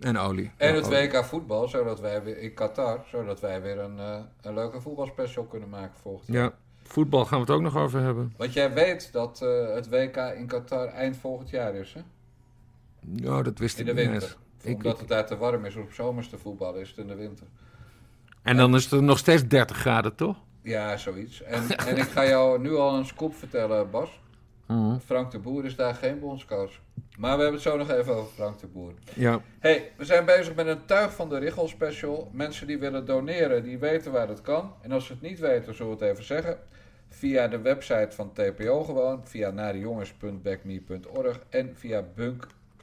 en olie. En Ja, het olie. WK voetbal, zodat wij weer in Qatar, zodat wij weer een, eh, een leuke voetbalspecial kunnen maken volgend jaar. Ja, voetbal gaan we het ook nog over hebben. Want jij weet dat eh, het WK in Qatar eind volgend jaar is, hè? Ja, dat wist In ik de niet winter. eens. Ik- Omdat ik- het daar te warm is om zomers te voetballen, is het in de winter. En dan is het nog steeds 30 graden, toch? Ja, zoiets. En, en ik ga jou nu al een scoop vertellen, Bas. Mhm. Frank de Boer is daar geen bondscoach. Maar we hebben het zo nog even over Frank de Boer. Ja. hey, we zijn bezig met een Tuig van de Richel special. Mensen die willen doneren, die weten waar het kan. En als ze het niet weten, zullen we het even zeggen. Via de website van TPO gewoon. Via narejongens.backme.org en via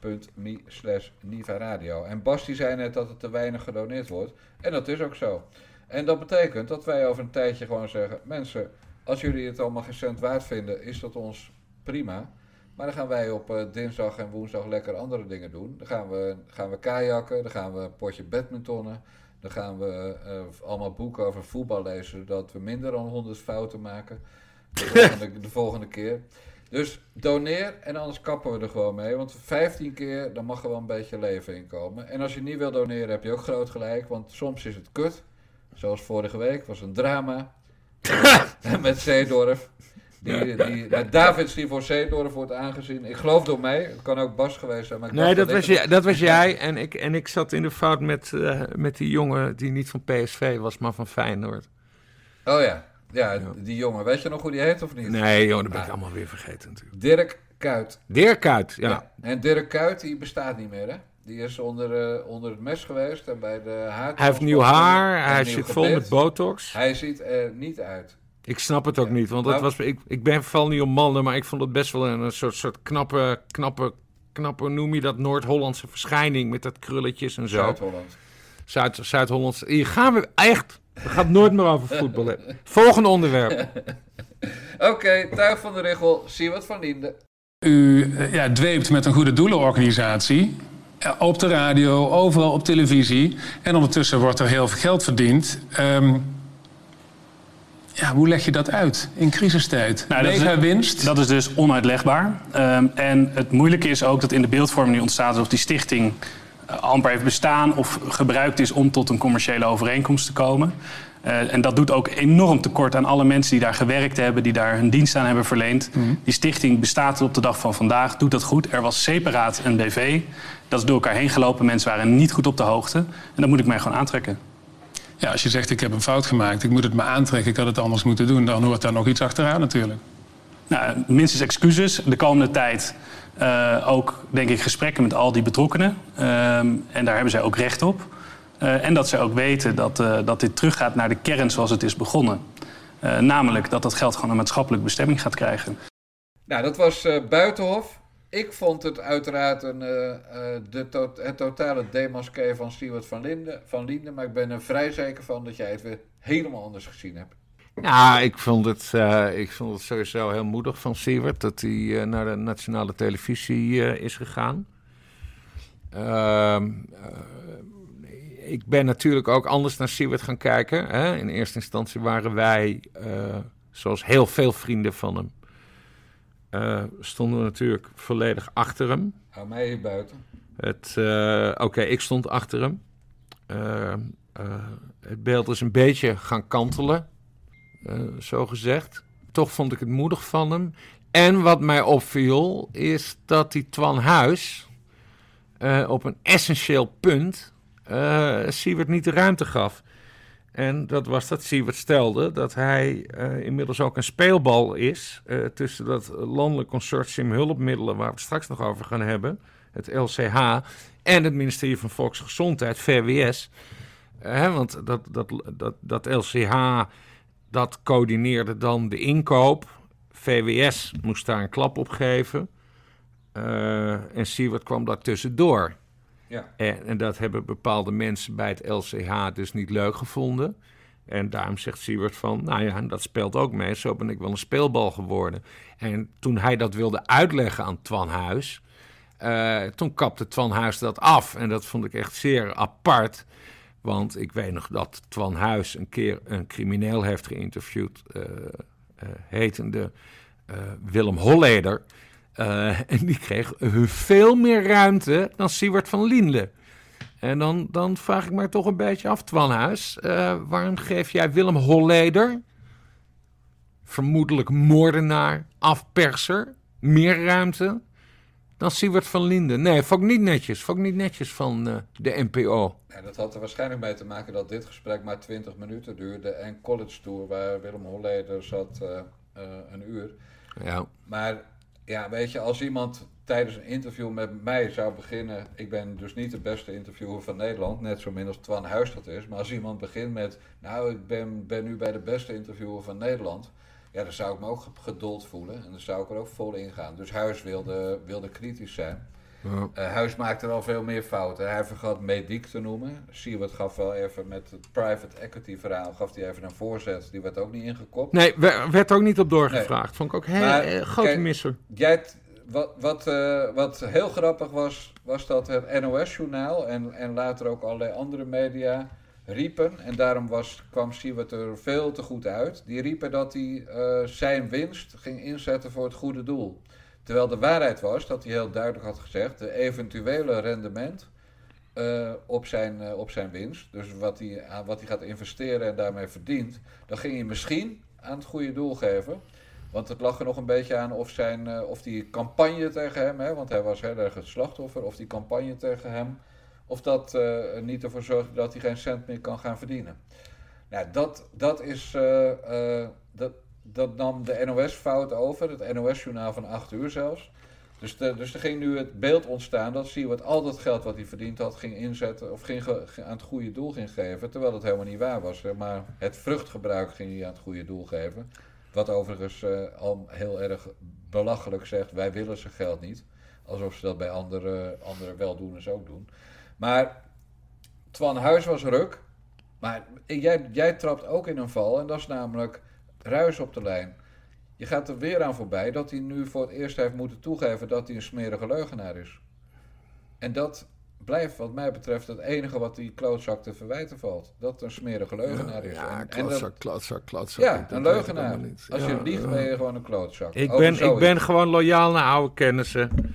bunk.me slash Niva Radio. En Bas die zei net dat het te weinig gedoneerd wordt. En dat is ook zo. En dat betekent dat wij over een tijdje gewoon zeggen... Mensen, als jullie het allemaal geen waard vinden, is dat ons prima. Maar dan gaan wij op eh, dinsdag en woensdag lekker andere dingen doen. Dan gaan we, gaan we kajakken, dan gaan we een potje badmintonnen. Dan gaan we eh, allemaal boeken over voetbal lezen, zodat we minder dan 100 fouten maken. De volgende keer. Dus doneer en anders kappen we er gewoon mee. Want 15 keer, dan mag er wel een beetje leven in komen. En als je niet wil doneren, heb je ook groot gelijk. Want soms is het kut. Zoals vorige week, was een drama. met Zeedorf. Die, die, met Davids die voor Zeedorf wordt aangezien. Ik geloof door mij. Het kan ook Bas geweest zijn. Maar ik Nee, dat was, dat was jij. En ik, en ik zat in de fout met, eh, met die jongen die niet van PSV was, maar van Feyenoord. Oh ja. Ja, die jongen. Weet je nog hoe die heet of niet? Nee, joh, dat ben ik Ah. allemaal weer vergeten natuurlijk. Dirk Kuyt. Dirk Kuyt, ja. Ja. En Dirk Kuyt, die bestaat niet meer, hè? Die is onder, eh, onder het mes geweest en bij de haar. Hij heeft nieuw haar, hij zit vol met botox. Hij ziet er niet uit. Ik snap het ook Ja. niet, want dat Nou- was, ik, ik ben vooral niet om mannen, maar ik vond het best wel een, soort, soort knappe, knappe, knappe, noem je dat, Noord-Hollandse verschijning met dat krulletjes en zo. Zuid-Holland. Zuid- Zuid-Hollands. Hier gaan we echt, we gaan het nooit meer over voetbal hebben. Volgende onderwerp. Oké, tuig van de Richel, Siewert van Linden. U eh, ja, dweept met een goede doelenorganisatie. eh, Op de radio, overal op televisie. En ondertussen wordt er heel veel geld verdiend. Ehm, ja, hoe leg je dat uit in crisistijd? Nou, dat is- Mega winst. Dat is dus onuitlegbaar. Ehm, en het moeilijke is ook dat in de beeldvorming nu ontstaat alsof die stichting amper heeft bestaan of gebruikt is om tot een commerciële overeenkomst te komen. Eh, en dat doet ook enorm tekort aan alle mensen die daar gewerkt hebben, die daar hun dienst aan hebben verleend. Die stichting bestaat tot op de dag van vandaag, doet dat goed. Er was separaat een BV. Dat is door elkaar heen gelopen. Mensen waren niet goed op de hoogte. En dat moet ik mij gewoon aantrekken. Ja, als je zegt ik heb een fout gemaakt, ik moet het me aantrekken, ik had het anders moeten doen, dan hoort daar nog iets achteraan natuurlijk. Nou, minstens excuses. De komende tijd eh, ook, denk ik, gesprekken met al die betrokkenen. Ehm, en daar hebben zij ook recht op. Eh, en dat zij ook weten dat, eh, dat dit teruggaat naar de kern zoals het is begonnen. Namelijk dat dat geld gewoon een maatschappelijke bestemming gaat krijgen. Nou, dat was Buitenhof. Ik vond het uiteraard een, de het totale demasqué van Siewert van Linden, van Linden. Maar ik ben er vrij zeker van dat jij het weer helemaal anders gezien hebt. Nou, ik vond, het, eh, ik vond het sowieso heel moedig van Siewert dat hij eh, naar de nationale televisie eh, is gegaan. Ehm, eh, ik ben natuurlijk ook anders naar Siewert gaan kijken. Hè? In eerste instantie waren wij, zoals heel veel vrienden van hem, stonden we natuurlijk volledig achter hem. Hou mij hier buiten. Het, Oké, ik stond achter hem. Eh, eh, het beeld is een beetje gaan kantelen, zo gezegd. Toch vond ik het moedig van hem. En wat mij opviel, is dat die Twan Huis eh, op een essentieel punt uh, Siewert niet de ruimte gaf. En dat was dat Siewert stelde dat hij inmiddels ook een speelbal is tussen dat landelijk consortium hulpmiddelen, waar we het straks nog over gaan hebben, het LCH, en het ministerie van Volksgezondheid, VWS. Want dat, dat, dat, dat LCH dat coördineerde dan de inkoop. VWS moest daar een klap op geven. en Siewert kwam daar tussendoor. Ja. En, en, dat hebben bepaalde mensen bij het LCH dus niet leuk gevonden. En daarom zegt Siewert van, nou ja, dat speelt ook mee. Zo ben ik wel een speelbal geworden. En toen hij dat wilde uitleggen aan Twan Huis... Uh, toen kapte Twan Huis dat af. En dat vond ik echt zeer apart. Want ik weet nog dat Twan Huis een keer een crimineel heeft geïnterviewd... Uh, uh, hetende Willem Holleder... En die kreeg veel meer ruimte dan Siewert van Lienle. En dan, dan vraag ik me toch een beetje af, Twanhuis. Uh, waarom geef jij Willem Holleder, vermoedelijk moordenaar, afperser, meer ruimte dan Siewert van Linden? Nee, vond niet netjes. Vond ik niet netjes van de NPO. Ja, dat had er waarschijnlijk mee te maken dat dit gesprek maar 20 minuten duurde. En College Tour, waar Willem Holleder zat, een uur. Ja. Maar ja, weet je, als iemand tijdens een interview met mij zou beginnen. Ik ben dus niet de beste interviewer van Nederland, net zo min als Twan Huis dat is. Maar als iemand begint met. Nou, ik ben, ben nu bij de beste interviewer van Nederland. Ja, dan zou ik me ook geduld voelen en dan zou ik er ook vol in gaan. Dus Huis wilde, wilde kritisch zijn. Ja. Uh, Huis maakte al veel meer fouten. Hij vergat Mediek te noemen. Siewert gaf wel even met het private equity verhaal gaf hij even een voorzet. Die werd ook niet ingekopt. Nee, werd ook niet op doorgevraagd. Vond ik ook heel eh, grote misser. Jij, wat, wat, uh, wat heel grappig was, was dat het NOS-journaal en, en later ook allerlei andere media riepen, en daarom was, kwam Siewert er veel te goed uit, die riepen dat hij uh, zijn winst ging inzetten voor het goede doel. Terwijl de waarheid was dat hij heel duidelijk had gezegd: de eventuele rendement uh, op, zijn, uh, op zijn winst, dus wat hij, wat hij gaat investeren en daarmee verdient, dan ging hij misschien aan het goede doel geven. Want het lag er nog een beetje aan of, zijn, uh, of die campagne tegen hem, hè, want hij was heel erg het slachtoffer, of die campagne tegen hem, of dat niet ervoor zorgde dat hij geen cent meer kan gaan verdienen. Nou, dat, dat is. dat, dat nam de NOS fout over, het NOS-journaal van 8 uur zelfs. Dus, de, dus er ging nu het beeld ontstaan dat zie wat al dat geld wat hij verdiend had ging inzetten of ging aan het goede doel ging geven, terwijl dat helemaal niet waar was. Maar het vruchtgebruik ging hij aan het goede doel geven. Wat overigens uh, al heel erg belachelijk zegt, wij willen zijn geld niet. Alsof ze dat bij andere, andere weldoeners ook doen. Maar Twan Huis was ruk. Maar jij, jij trapt ook in een val en dat is namelijk ruis op de lijn. Je gaat er weer aan voorbij dat hij nu voor het eerst heeft moeten toegeven dat hij een smerige leugenaar is. En dat blijft wat mij betreft het enige wat die klootzak te verwijten valt. Dat een smerige leugenaar is. Ja, en, klootzak, dat, klootzak, klootzak. Ja, een leugenaar. Als je liegt ben je gewoon een klootzak. Ik ben, ik ben gewoon loyaal naar oude kennissen.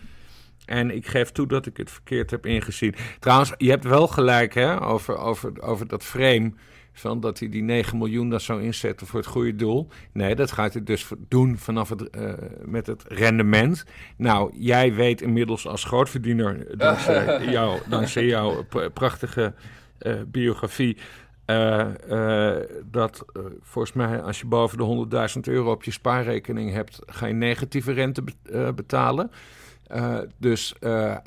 En ik geef toe dat ik het verkeerd heb ingezien. Trouwens, je hebt wel gelijk hè, over, over, over dat frame van dat hij die 9 miljoen dat zou inzetten voor het goede doel. Nee, dat gaat hij dus doen vanaf het, uh, met het rendement. Nou, jij weet inmiddels als grootverdiener, dankzij, jou, dankzij jouw prachtige uh, biografie, uh, dat volgens mij als je boven de 100.000 euro op je spaarrekening hebt, ga je negatieve rente betalen. dus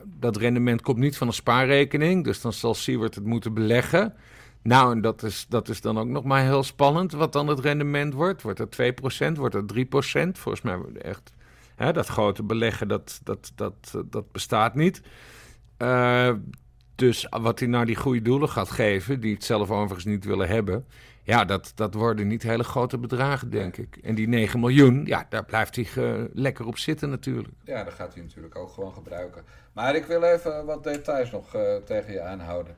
dat rendement komt niet van een spaarrekening. Dus dan zal Siewert het moeten beleggen. Nou, en dat is, dat is dan ook nog maar heel spannend wat dan het rendement wordt. Wordt het 2%, wordt het 3%? Volgens mij echt... Hè, dat grote beleggen, dat, dat, dat, dat bestaat niet. Uh, dus wat hij nou die goede doelen gaat geven, die het zelf overigens niet willen hebben... Ja, dat, dat worden niet hele grote bedragen, denk ik. En die 9 miljoen, ja, daar blijft hij uh, lekker op zitten natuurlijk. Ja, dat gaat hij natuurlijk ook gewoon gebruiken. Maar ik wil even wat details nog uh, tegen je aanhouden.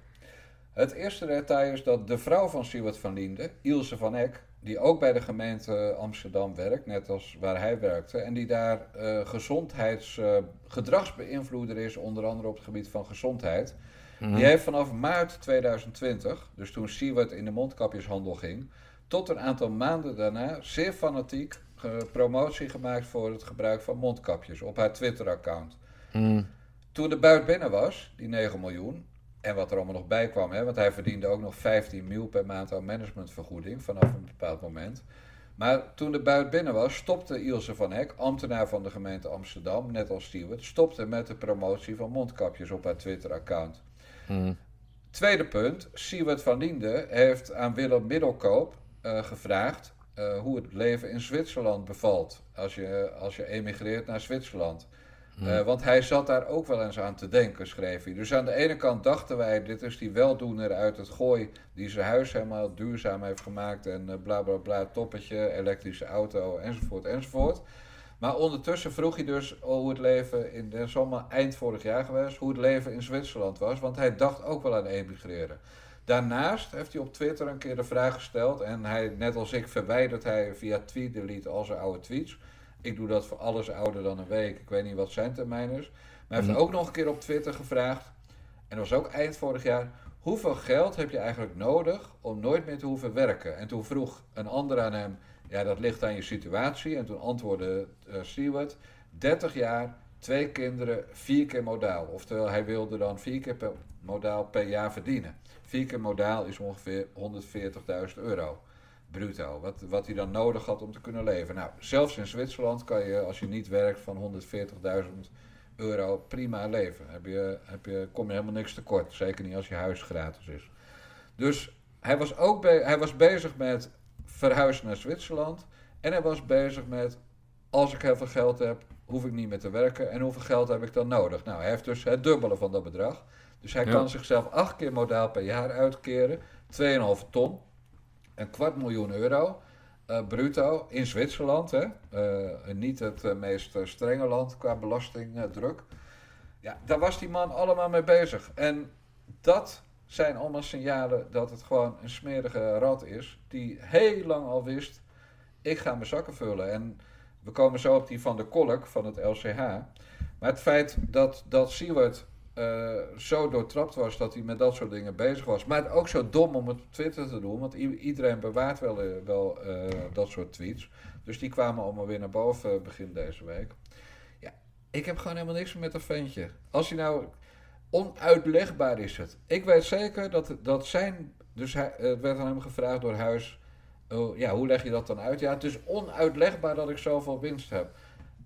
Het eerste detail is dat de vrouw van Siewert van Liende, Ilse van Eck, die ook bij de gemeente Amsterdam werkt, net als waar hij werkte, en die daar uh, gezondheidsgedragsbeïnvloeder uh, is, onder andere op het gebied van gezondheid. Mhm. Die heeft vanaf maart 2020, dus toen Siewert in de mondkapjeshandel ging, tot een aantal maanden daarna zeer fanatiek promotie gemaakt voor het gebruik van mondkapjes op haar Twitter-account. Mhm. Toen de buit binnen was, die 9 miljoen, En wat er allemaal nog bij kwam, hè? want hij verdiende ook nog 15 mil per maand aan managementvergoeding vanaf een bepaald moment. Maar toen de buit binnen was, stopte Ilse van Hek, ambtenaar van de gemeente Amsterdam, net als Stewart, stopte met de promotie van mondkapjes op haar Twitter-account. Tweede punt, Siewert van Liende heeft aan Willem Middelkoop eh, gevraagd eh, hoe het leven in Zwitserland bevalt als je, als je emigreert naar Zwitserland. Eh, want hij zat daar ook wel eens aan te denken, schreef hij. Dus aan de ene kant dachten wij, dit is die weldoener uit het gooi... die zijn huis helemaal duurzaam heeft gemaakt... en uh, bla bla bla, toppetje, elektrische auto, enzovoort, enzovoort. Maar ondertussen vroeg hij dus hoe het leven... in de zomer eind vorig jaar geweest... hoe het leven in Zwitserland was. Want hij dacht ook wel aan emigreren. Daarnaast heeft hij op Twitter een keer de vraag gesteld... en hij, net als ik, verwijdert hij via tweet al zijn oude tweets... Ik doe dat voor alles ouder dan een week. Ik weet niet wat zijn termijn is. Maar hij heeft Mhm. ook nog een keer op Twitter gevraagd. En dat was ook eind vorig jaar. Hoeveel geld heb je eigenlijk nodig om nooit meer te hoeven werken? En toen vroeg een ander aan hem. Ja, dat ligt aan je situatie. En toen antwoordde uh, Stewart. 30 jaar, twee kinderen, vier keer modaal. Oftewel, hij wilde dan vier keer per modaal per jaar verdienen. Vier keer modaal is ongeveer 140.000 euro bruto. Wat, wat hij dan nodig had om te kunnen leven. Nou, zelfs in Zwitserland kan je, als je niet werkt, van 140.000 euro prima leven. Heb je, heb je, kom je helemaal niks tekort. Zeker niet als je huis gratis is. Dus hij was ook be hij was bezig met verhuizen naar Zwitserland. En hij was bezig met, als ik heel veel geld heb, hoef ik niet meer te werken. En hoeveel geld heb ik dan nodig? Nou, hij heeft dus het dubbele van dat bedrag. Dus hij Ja. kan zichzelf acht keer modaal per jaar uitkeren. 2,5 ton een kwart miljoen euro uh, bruto in Zwitserland. Hè? Uh, niet het uh, meest strenge land qua belastingdruk. Ja, daar was die man allemaal mee bezig. En dat zijn allemaal signalen dat het gewoon een smerige rat is. Die heel lang al wist, ik ga mijn zakken vullen. En we komen zo op die van de Kolk van het LCH. Maar het feit dat, dat Seward uh, zo doortrapt was dat hij met dat soort dingen bezig was. Maar ook zo dom om het op Twitter te doen, want iedereen bewaart wel, uh, wel uh, dat soort tweets. Dus die kwamen allemaal weer naar boven begin deze week. Ja, ik heb gewoon helemaal niks met dat ventje. Als hij nou. Onuitlegbaar is het. Ik weet zeker dat, dat zijn. Dus hij, het werd aan hem gevraagd door huis. Oh, ja, hoe leg je dat dan uit? Ja, het is onuitlegbaar dat ik zoveel winst heb.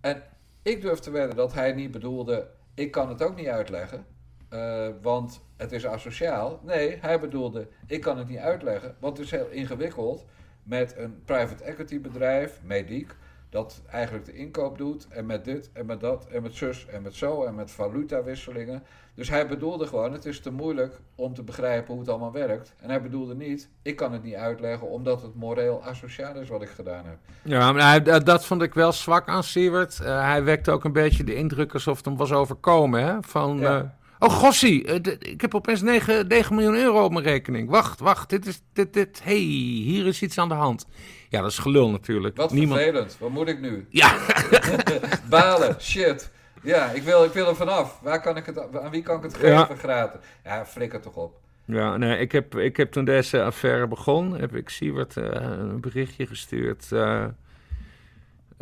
En ik durf te wedden dat hij niet bedoelde ik kan het ook niet uitleggen, uh, want het is asociaal. Nee, hij bedoelde, ik kan het niet uitleggen, want het is heel ingewikkeld met een private equity bedrijf, Mediek, dat eigenlijk de inkoop doet en met dit en met dat en met zus en met zo en met valutawisselingen. Dus hij bedoelde gewoon, het is te moeilijk om te begrijpen hoe het allemaal werkt. En hij bedoelde niet, ik kan het niet uitleggen omdat het moreel asociaal is wat ik gedaan heb. Ja, maar hij, dat vond ik wel zwak aan Siewert. Uh, hij wekte ook een beetje de indruk alsof het hem was overkomen. Hè? Van, ja. uh, oh gossie, uh, ik heb opeens 9, 9 miljoen euro op mijn rekening. Wacht, wacht, dit is, dit, dit, hey, hier is iets aan de hand. Ja, dat is gelul natuurlijk. Wat Niemand... vervelend, wat moet ik nu? Ja. Balen, shit. Ja, ik wil, ik wil er vanaf. Waar kan ik het, aan wie kan ik het geven Ja. gratis? Ja, flikker toch op. Ja, nee, ik heb, ik heb toen deze affaire begon, heb ik Siewert uh, een berichtje gestuurd. Uh,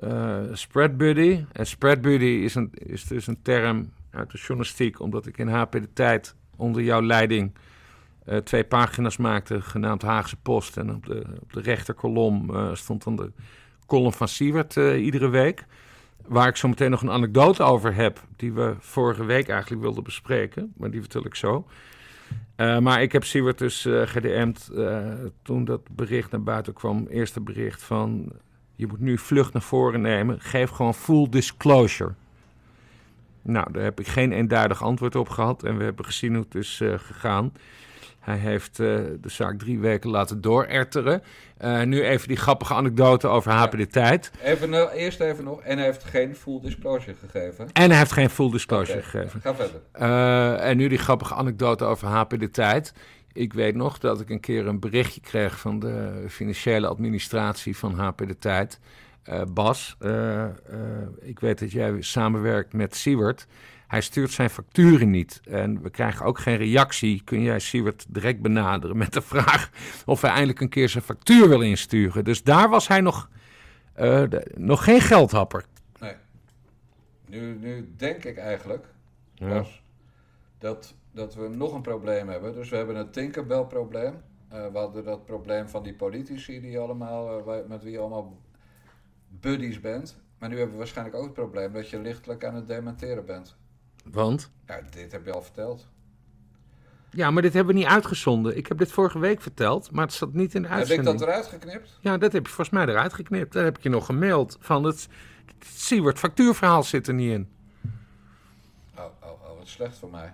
uh, spread buddy. En spread buddy is, een, is dus een term uit de journalistiek, omdat ik in HP de Tijd onder jouw leiding uh, twee pagina's maakte, genaamd Haagse Post. En op de, op de rechterkolom uh, stond dan de column van Siewert uh, iedere week. Waar ik zo meteen nog een anekdote over heb, die we vorige week eigenlijk wilden bespreken. Maar die vertel ik zo. Maar ik heb Siewert dus gedM'd toen dat bericht naar buiten kwam. Eerste bericht van, je moet nu vlucht naar voren nemen. Geef gewoon full disclosure. Nou, daar heb ik geen eenduidig antwoord op gehad. En we hebben gezien hoe het is uh, gegaan. Hij heeft uh, de zaak drie weken laten doorerteren. Uh, nu even die grappige anekdote over HP de Tijd. Even, eerst even nog. En hij heeft geen full disclosure gegeven. En hij heeft geen full disclosure okay, gegeven. Ga verder. Uh, en nu die grappige anekdote over HP de Tijd. Ik weet nog dat ik een keer een berichtje kreeg van de financiële administratie van HP de Tijd. Uh, Bas, uh, ik weet dat jij samenwerkt met Siewert. Hij stuurt zijn facturen niet. En we krijgen ook geen reactie. Kun jij Siewert direct benaderen met de vraag of hij eindelijk een keer zijn factuur wil insturen. Dus daar was hij nog, de, nog geen geldhapper. Nee. Nu, nu denk ik eigenlijk, ja. Dat, dat we nog een probleem hebben. Dus we hebben het Tinkerbell-probleem. Eh, we hadden dat probleem van die politici die allemaal, eh, met wie allemaal buddies bent. Maar nu hebben we waarschijnlijk ook het probleem dat je lichtelijk aan het dementeren bent. Want? Ja, dit heb je al verteld. Ja, maar dit hebben we niet uitgezonden. Ik heb dit vorige week verteld, maar het zat niet in de Heb ik uitzending. dat eruit geknipt? Ja, dat heb je volgens mij eruit geknipt. Daar heb ik je nog gemaild. Van het, het factuurverhaal zit er niet in. Oh, oh, oh, wat slecht voor mij.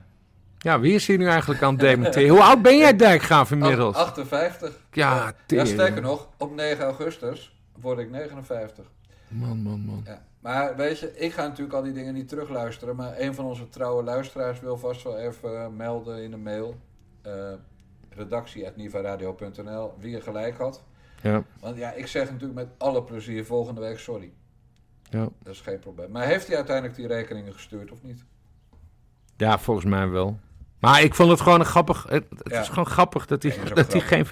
Ja, wie is hier nu eigenlijk aan het dementeren? Hoe oud ben jij, Dijkgraaf, inmiddels? Ach- 58. Ja, ja, sterker nog, op 9 augustus word ik 59. Man, man, man. Ja. Maar weet je, ik ga natuurlijk al die dingen niet terugluisteren. Maar een van onze trouwe luisteraars wil vast wel even eh, melden in een mail. eh redactie.nivaradio.nl wie er gelijk had. Ja, Want ja, ik zeg natuurlijk met alle plezier volgende week sorry. ja. Dat is geen probleem. Maar heeft hij uiteindelijk die rekeningen gestuurd of niet? ja, volgens mij wel. Maar ik vond het gewoon een grappig... Het, het Ja. is gewoon grappig dat hij, dat hij geen...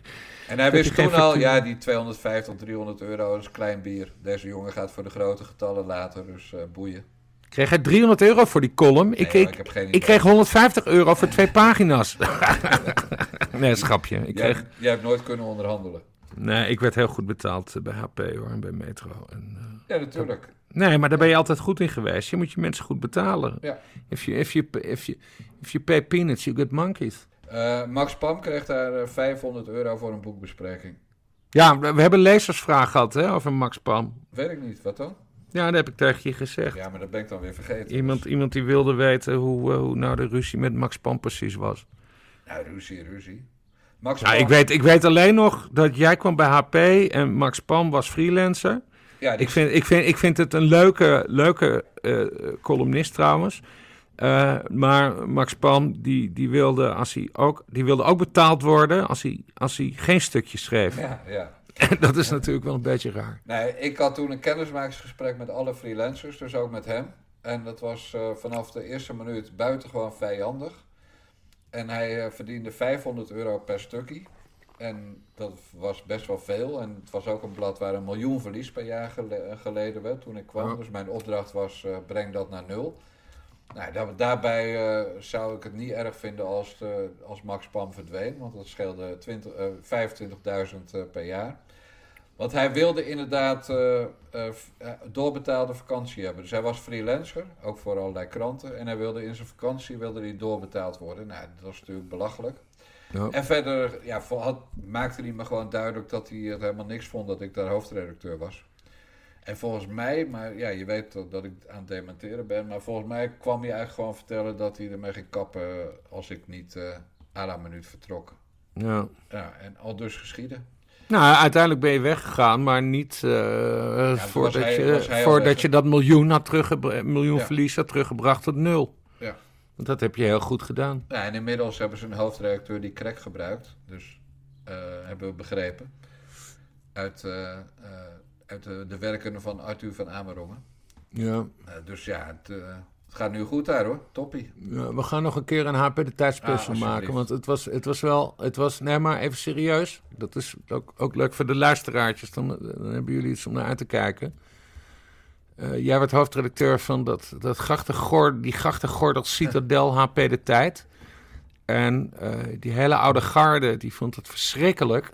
En hij wist toen al, ja, die 250, 300 euro is klein bier. Deze jongen gaat voor de grote getallen later, dus eh, boeien. Kreeg hij 300 euro voor die column? ik, ik, ik heb geen ik kreeg 150 euro voor twee pagina's. nee, schapje. Ik Jij, kreeg... jij hebt nooit kunnen onderhandelen. Nee, ik werd heel goed betaald eh, bij HP hoor, en bij Metro. En, eh, Ja, natuurlijk. Nee, maar daar ben je altijd goed in geweest. Je moet je mensen goed betalen. Ja. If you, if you, if you, if you pay peanuts, you get monkeys. Eh, Max Pam kreeg daar eh, 500 euro voor een boekbespreking. Ja, we hebben een lezersvraag gehad hè, over Max Pam. Weet ik niet, wat dan? Ja, dat heb ik tegen je gezegd. Ja, maar dat ben ik dan weer vergeten. Iemand, iemand die wilde weten hoe, eh, hoe nou de ruzie met Max Pam precies was. Nou, ruzie, ruzie. Max Pam, ik, weet, ik weet alleen nog dat jij kwam bij HP en Max Pam was freelancer. ja, die- Ik vind, ik vind, ik vind het een leuke, leuke eh, columnist trouwens. Eh, maar Max Pam, die, die, wilde als hij ook, die wilde ook betaald worden als hij, als hij geen stukjes schreef. ja, ja. En dat is natuurlijk wel een beetje raar. Nee, ik had toen een kennismakingsgesprek met alle freelancers, dus ook met hem. En dat was eh, vanaf de eerste minuut buitengewoon vijandig. En hij eh, verdiende 500 euro per stukje. En dat was best wel veel. En het was ook een blad waar een miljoen verlies per jaar gele- geleden werd toen ik kwam. Dus mijn opdracht was, breng dat naar nul. Nou, daar- daarbij eh, zou ik het niet erg vinden als, de, als Max Pam verdween. Want dat scheelde 20, eh, 25.000 eh, per jaar. Want hij wilde inderdaad eh, eh, eh, doorbetaalde vakantie hebben. Dus hij was freelancer, ook voor allerlei kranten. En hij wilde in zijn vakantie wilde hij doorbetaald worden. Nou, dat was natuurlijk belachelijk. Ja. En verder ja, had, maakte hij me gewoon duidelijk dat hij het helemaal niks vond dat ik daar hoofdredacteur was. En volgens mij, maar ja, je weet dat, dat ik aan het dementeren ben. Maar volgens mij kwam hij eigenlijk gewoon vertellen dat hij ermee ging kappen als ik niet eh à la minuut vertrok. Ja. Ja, en al dus geschieden. Nou, uiteindelijk ben je weggegaan, maar niet eh, voordat, hij- je, voordat je dat miljoen, had miljoen Ja. verlies had teruggebracht tot nul. Ja. Want dat heb je heel goed gedaan. Ja, en inmiddels hebben ze een hoofdredacteur die crack gebruikt. Dus eh, hebben we begrepen. Uit, uit de, de werken van Arthur van Amerongen. Ja. Eh, dus ja, het, eh, het gaat nu goed daar hoor. Toppie. Ja, we gaan nog een keer een HP de tijdspecial Ah, maken. Want het was, het was wel. Het was, nee, maar even serieus. Dat is ook, ook leuk voor de luisteraartjes. Dan, dan hebben jullie iets om naar uit te kijken. Eh, jij werd hoofdredacteur van dat, dat grachtengordel, die grachtengordel Citadel HP de Tijd. En eh, die hele oude garde, die vond het verschrikkelijk.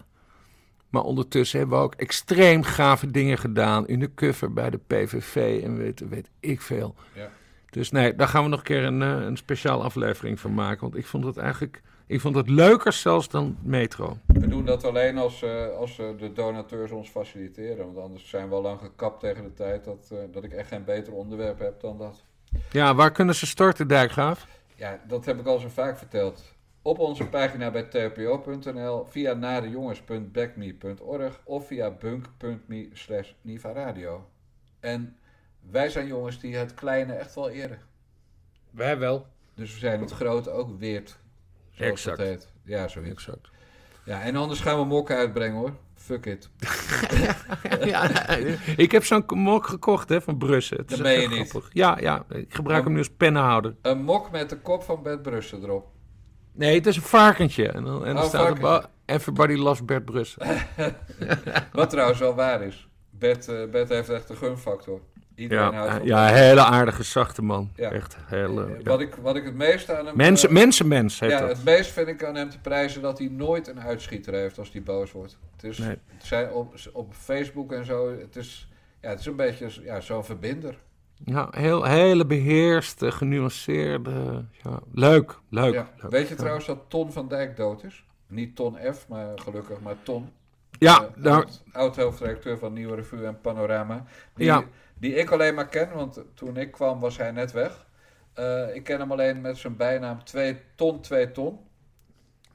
Maar ondertussen hebben we ook extreem gave dingen gedaan. In de cover bij de PVV en weet, weet ik veel. Ja. Dus nee, daar gaan we nog een keer een, eh, een speciaal aflevering van maken. Want ik vond het eigenlijk ik vond het leuker zelfs dan Metro. We doen dat alleen als, eh, als eh, de donateurs ons faciliteren. Want anders zijn we al lang gekapt tegen de tijd dat, dat ik echt geen beter onderwerp heb dan dat. Ja, waar kunnen ze storten, Dijkgraaf? Ja, dat heb ik al zo vaak verteld. Op onze pagina bij tpo.nl, via nadejongens.backme.org of via bunk.me slash nivaradio. En wij zijn jongens die het kleine echt wel eren. Wij wel. Dus we zijn het grote ook weert. Exact. heet. Ja, zoiets. Exact. Ja, en anders gaan we mokken uitbrengen hoor. Fuck it. ja, ik heb zo'n mok gekocht hè, van Brussen. Het Dat meen je niet. Ja, ja, ik gebruik hem nu als pennenhouder. Een mok met de kop van Bert Brussen erop. Nee, het is een varkentje. En dan, en dan Oh, staat er bo- Everybody loves Bert Brussen. Wat trouwens wel waar is. Bert, eh, Bert heeft echt een gunfactor. Iedereen Ja, houdt ja, hele aardige, zachte man. Ja. Echt heel... eh, ja. Wat, ik, wat ik het meeste aan hem... Mensen, eh, mensenmens heet ja, dat. het meest vind ik aan hem te prijzen dat hij nooit een uitschieter heeft als hij boos wordt. Het is, Nee. het zijn op, op Facebook en zo, het is, ja, het is een beetje ja, zo'n verbinder. Ja, heel, hele beheerste, genuanceerde. Ja, leuk, leuk. Ja. leuk. Weet je Ja. trouwens dat Ton van Dijk dood is? Niet Ton F, maar gelukkig, maar Ton. Ja, daar- oud, oud hoofdredacteur van Nieuwe Revue en Panorama. Die, Ja. die ik alleen maar ken, want toen ik kwam was hij net weg. Eh, ik ken hem alleen met zijn bijnaam 2 ton, 2 ton.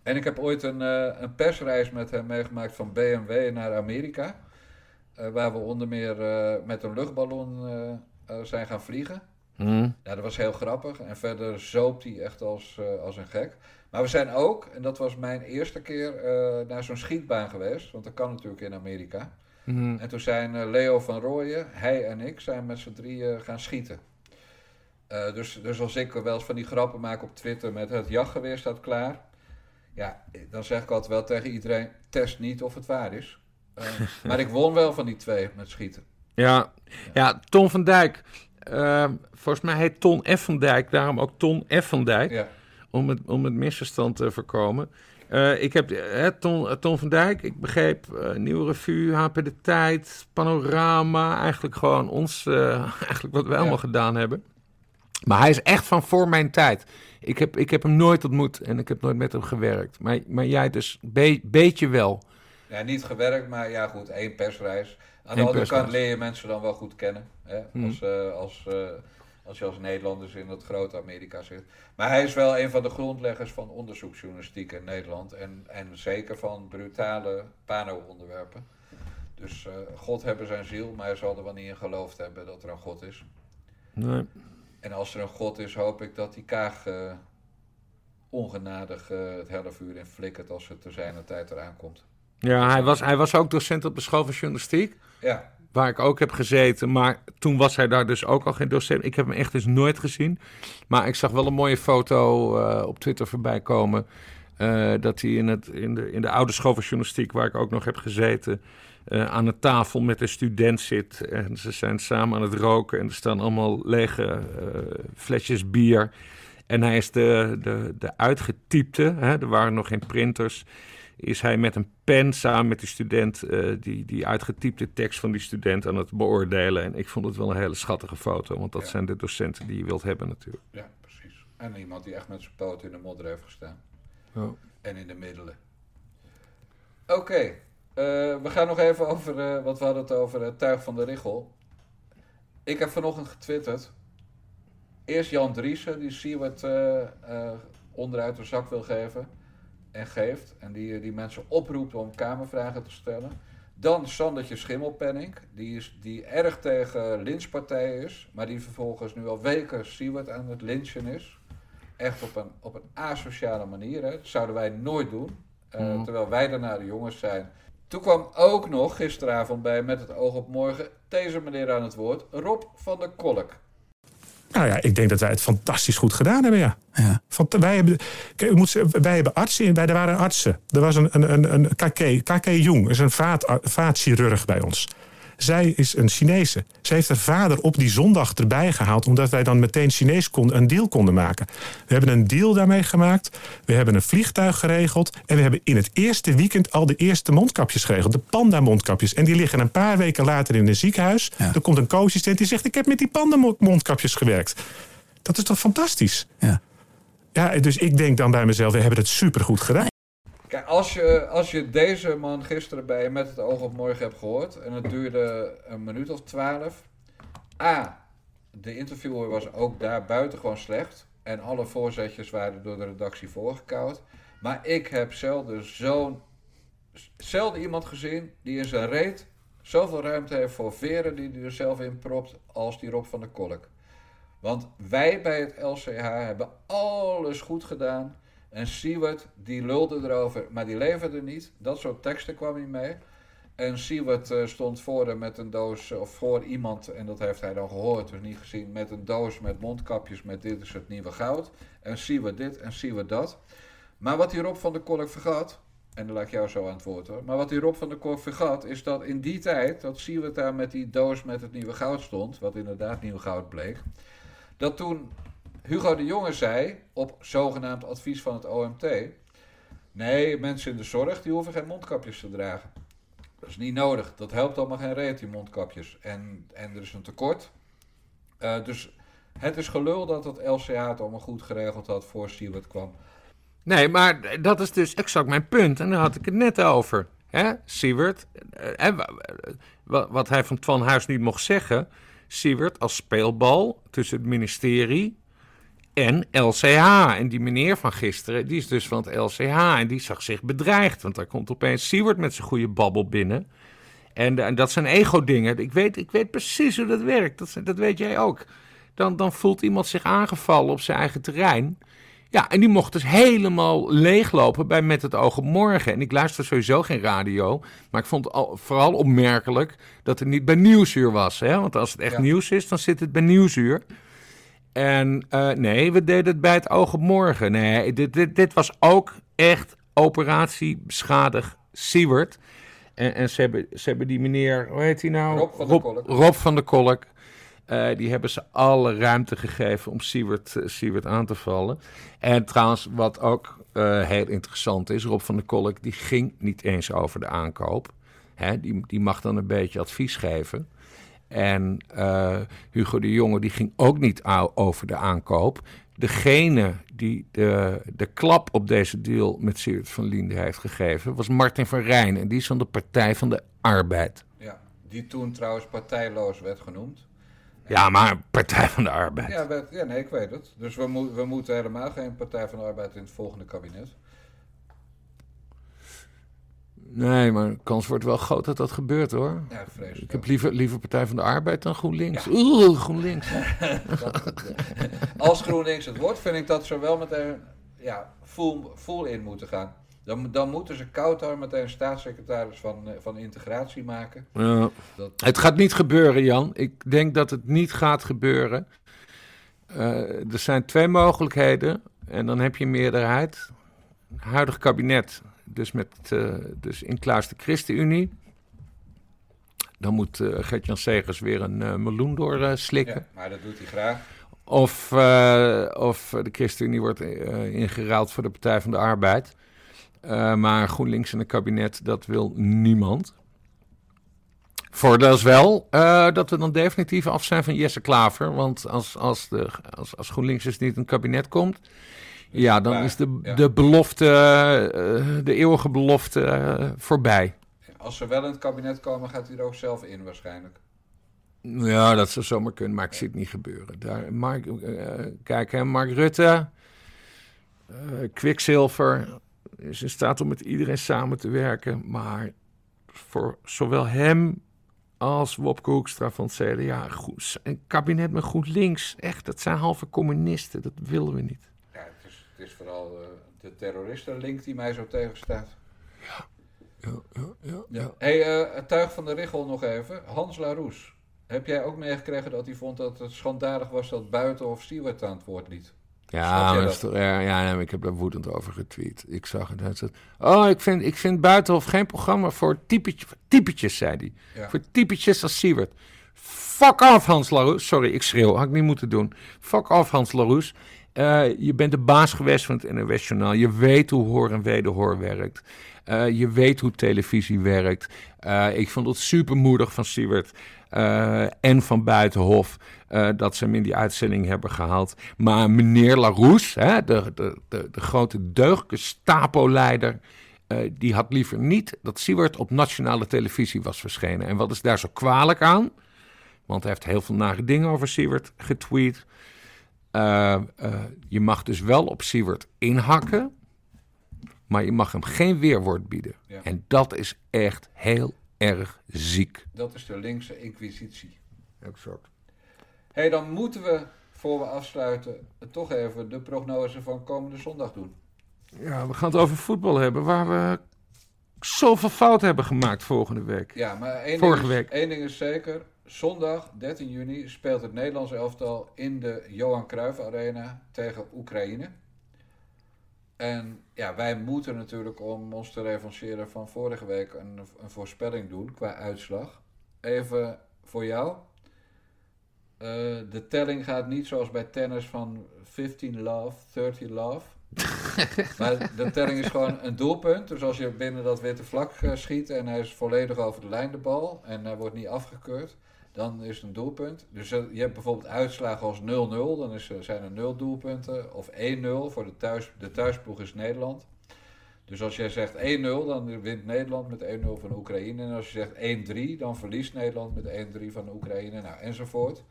En ik heb ooit een, eh, een persreis met hem meegemaakt van BMW naar Amerika. Waar we onder meer met een luchtballon zijn gaan vliegen. Hm. Ja, dat was heel grappig. En verder zoopt hij echt als, eh, als een gek. Maar we zijn ook, en dat was mijn eerste keer, eh, naar zo'n schietbaan geweest. Want dat kan natuurlijk in Amerika. Hm. En toen zijn eh, Leo van Rooyen, hij en ik, zijn met z'n drieën gaan schieten. Eh, dus, dus als ik wel eens van die grappen maak op Twitter met het jachtgeweer staat klaar. Ja, dan zeg ik altijd wel tegen iedereen, test niet of het waar is. Eh, maar ik won wel van die twee met schieten. Ja, ja, Ton van Dijk. eh, volgens mij heet Ton F. van Dijk, daarom ook Ton F. van Dijk. Ja. Om, het, om het misverstand te voorkomen. Eh, ik heb Ton, eh, Ton van Dijk, ik begreep Nieuwe Revue, HP De Tijd, Panorama. Eigenlijk gewoon ons, eigenlijk wat wij allemaal gedaan hebben. Maar hij is echt van voor mijn tijd. Ik heb, ik heb hem nooit ontmoet en ik heb nooit met hem gewerkt. Maar, maar jij dus be- beetje wel. Ja, niet gewerkt, maar ja goed, één persreis. Aan de andere kant leer je mensen dan wel goed kennen. Hè? Hmm. Als, eh, als, eh, als je als Nederlanders in het grote Amerika zit. Maar hij is wel een van de grondleggers van onderzoeksjournalistiek in Nederland. En, en zeker van brutale pano-onderwerpen. Dus eh, God hebben zijn ziel, maar hij zal er wel niet in geloofd hebben dat er een God is. Nee. En als er een God is, hoop ik dat die Kaag ongenadig het hele vuur in flikkert als het te zijn tijd eraan komt. Ja, hij was, hij was ook docent op de school van journalistiek. Ja, Waar ik ook heb gezeten. Maar toen was hij daar dus ook al geen docent. Ik heb hem echt dus nooit gezien. Maar ik zag wel een mooie foto eh, op Twitter voorbij komen. eh, dat hij in, het, in, de, in de oude school van journalistiek, waar ik ook nog heb gezeten. eh, aan een tafel met een student zit. En ze zijn samen aan het roken. En er staan allemaal lege flesjes bier. En hij is de, de, de uitgetypte. Hè, er waren nog geen printers is hij met een pen samen met die student eh, die, die uitgetypte tekst van die student aan het beoordelen. En ik vond het wel een hele schattige foto, want dat Ja. zijn de docenten die je wilt hebben natuurlijk. ja, precies. En iemand die echt met zijn poot in de modder heeft gestaan. En in de middelen. Oké, eh, we gaan nog even over, eh want we hadden het over het tuig van de Richel. Ik heb vanochtend getwitterd. Eerst Jan Driessen, die Siewert onderuit de zak wil geven. En geeft. En die, die mensen oproept om kamervragen te stellen. Dan Sandertje Schimmelpenning, die, is, die erg tegen lynchpartij is. Maar die vervolgens nu al weken Siewert aan het lynchen is. Echt op een, op een asociale manier. Hè. Dat zouden wij nooit doen. eh, Mhm. Terwijl wij daarna de jongens zijn. Toen kwam ook nog gisteravond bij Met het oog op morgen deze meneer aan het woord. Rob van der Kolk. Nou ja, ik denk dat wij het fantastisch goed gedaan hebben, ja. Ja. Want wij hebben, kijk, moet, wij hebben artsen, wij, er waren artsen. Er was een, een, een, een KK, KK Jung, is een vaat, vaatchirurg bij ons. Zij is een Chinese. Ze heeft haar vader op die zondag erbij gehaald... omdat wij dan meteen Chinees konden, een deal konden maken. We hebben een deal daarmee gemaakt. We hebben een vliegtuig geregeld. En we hebben in het eerste weekend al de eerste mondkapjes geregeld. De panda-mondkapjes. En die liggen een paar weken later in een ziekenhuis. Ja. Er komt een co-assistent die zegt... ik heb met die panda-mondkapjes gewerkt. Dat is toch fantastisch? Ja. Ja, dus ik denk dan bij mezelf... we hebben het supergoed gedaan. Kijk, als je, als je deze man gisteren bij Met het oog op morgen hebt gehoord... en het duurde een minuut of twaalf... A, de interviewer was ook daar buitengewoon slecht... en alle voorzetjes waren door de redactie voorgekoud. Maar ik heb zelden zo'n... zelden iemand gezien die in zijn reet... zoveel ruimte heeft voor veren die hij er zelf in propt... als die Rob van der Kolk. Want wij bij het LCH hebben alles goed gedaan... En Siewert, die lulde erover, maar die leverde niet. Dat soort teksten kwam niet mee. En Siewert eh, stond voor met een doos, of voor iemand, en dat heeft hij dan gehoord, dus niet gezien, met een doos met mondkapjes met dit is het nieuwe goud. En Siewert dit en Siewert dat. Maar wat die Rob van der Kolk vergat, En dan laat ik jou zo aan het woord hoor. Maar wat die Rob van der Korf vergat, is dat in die tijd, dat we daar met die doos met het nieuwe goud stond, wat inderdaad nieuw goud bleek, dat toen Hugo de Jonge zei, op zogenaamd advies van het OMT, nee, mensen in de zorg, die hoeven geen mondkapjes te dragen. Dat is niet nodig. Dat helpt allemaal geen reet, die mondkapjes. En, en er is een tekort. Uh, dus het is gelul dat het LCA het allemaal goed geregeld had voor Siewert kwam. Nee, maar dat is dus exact mijn punt. En daar had ik het net over. Hè? Siewert, eh, wat hij van Twan Huis niet mocht zeggen. Siewert als speelbal tussen het ministerie en LCH. En die meneer van gisteren, die is dus van het LCH. En die zag zich bedreigd. Want daar komt opeens Siewert met zijn goede babbel binnen. En, en dat zijn ego-dingen. Ik weet, ik weet precies hoe dat werkt. Dat, dat weet jij ook. Dan, dan voelt iemand zich aangevallen op zijn eigen terrein. Ja, en die mocht dus helemaal leeglopen bij Met het Oog op Morgen. En ik luister sowieso geen radio. Maar ik vond vooral opmerkelijk dat het niet bij Nieuwsuur was. Hè? Want als het echt nieuws is, dan zit het bij Nieuwsuur. En uh, nee, we deden het bij het Oog op Morgen. Nee, dit, dit, dit was ook echt operatie beschadig Siewert. En, en ze, hebben, ze hebben die meneer, hoe heet hij nou? Rob van der Kolk. Rob van der Kolk. Uh, die hebben ze alle ruimte gegeven om Siewert, uh, aan te vallen. En trouwens, wat ook uh, heel interessant is, Rob van der Kolk, die ging niet eens over de aankoop. Hè, die, die mag dan een beetje advies geven. En Hugo de Jonge, die ging ook niet over de aankoop. Degene die de, de klap op deze deal met Siewert van Liende heeft gegeven, was Martin van Rijn. En die is van de Partij van de Arbeid. Ja, die toen trouwens partijloos werd genoemd. Ja, maar Partij van de Arbeid. Ja, ja nee, ik weet het. Dus we, mo we moeten helemaal geen Partij van de Arbeid in het volgende kabinet. Nee, maar de kans wordt wel groot dat dat gebeurt hoor. Ja, vrees ik heb liever, liever Partij van de Arbeid dan GroenLinks. Ja. Oeh, GroenLinks. Als GroenLinks het wordt, vind ik dat ze wel meteen ja, full, full in moeten gaan. Dan, dan moeten ze koud daar meteen staatssecretaris van, eh, van integratie maken. Ja. Dat... Het gaat niet gebeuren, Jan. Ik denk dat het niet gaat gebeuren. Uh, er zijn twee mogelijkheden en dan heb je meerderheid. Huidig kabinet, dus, met, uh, dus in Klaas de ChristenUnie. Dan moet uh, Gert-Jan Segers weer een meloen doorslikken. Ja, maar dat doet hij graag. Of, of de ChristenUnie wordt ingeruild voor de Partij van de Arbeid. Uh, maar GroenLinks in het kabinet, dat wil niemand. Voordeel is wel dat we dan definitief af zijn van Jesse Klaver. Want als, als, de, als, als GroenLinks dus niet in het kabinet komt... Ja, dan is de, ja. de belofte, uh, de eeuwige belofte voorbij. Als ze wel in het kabinet komen, gaat hij er ook zelf in waarschijnlijk. Ja, dat zou zomaar kunnen, maar ik zie het niet gebeuren. Daar, Mark, kijk, hè, Mark Rutte, Quicksilver is in staat om met iedereen samen te werken. Maar voor zowel hem als Wopke Hoekstra van het CDA, een kabinet met GroenLinks, echt, dat zijn halve communisten. Dat willen we niet. Is, vooral uh, de terroristenlink die mij zo tegenstaat. Ja, ja, ja. ja, ja. hey, uh, het tuig van de Richel nog even. Hans Laroes. Heb jij ook meegekregen dat hij vond dat het schandalig was dat Buitenhof Stewart aan het woord liet? Ja, maar ja, ja ik heb daar woedend over getweet. Ik zag het. oh, ik vind, ik vind Buitenhof geen programma voor typetjes, typetjes zei hij. Ja. Voor typetjes als Siewert. Fuck off, Hans Laroes. Sorry, ik schreeuw. Had ik niet moeten doen. Fuck off, Hans Laroes. Uh, je bent de baas geweest van het NOS. Je weet hoe hoor en wederhoor werkt. Uh, je weet hoe televisie werkt. Uh, ik vond het supermoedig van Siewert en van Buitenhof dat ze hem in die uitzending hebben gehaald. Maar meneer Larousse, hè, de, de, de, grote deugdgestapo-leider... Uh, die had liever niet dat Siewert op nationale televisie was verschenen. En wat is daar zo kwalijk aan? Want hij heeft heel veel nare dingen over Siewert getweet. Uh, je mag dus wel op Siewert inhakken... maar je mag hem geen weerwoord bieden. Ja. En dat is echt heel erg ziek. Dat is de linkse inquisitie. Exact hey, dan moeten we, voor we afsluiten, toch even de prognose van komende zondag doen. Ja, we gaan het over voetbal hebben, waar we zoveel fout hebben gemaakt volgende week. Ja, maar één Vorige ding is, week. één ding is zeker. Zondag 13 juni speelt het Nederlands elftal in de Johan Cruijff Arena tegen Oekraïne. En ja, wij moeten natuurlijk om ons te revancheren van vorige week een, een voorspelling doen qua uitslag. Even voor jou. Eh, de telling gaat niet zoals bij tennis van 15 love, 30 love. maar de telling is gewoon een doelpunt. Dus als je binnen dat witte vlak eh, schiet en hij is volledig over de lijn de bal en hij wordt niet afgekeurd, dan is het een doelpunt. Dus eh, je hebt bijvoorbeeld uitslagen als 0-0, dan is, er- zijn er 0 doelpunten. Of 1-0 voor de, thuis, de thuisploeg is Nederland. Dus als jij zegt 1-0, dan wint Nederland met 1-0 van Oekraïne. En als je zegt 1-3, dan verliest Nederland met 1-3 van Oekraïne. Nou, enzovoort.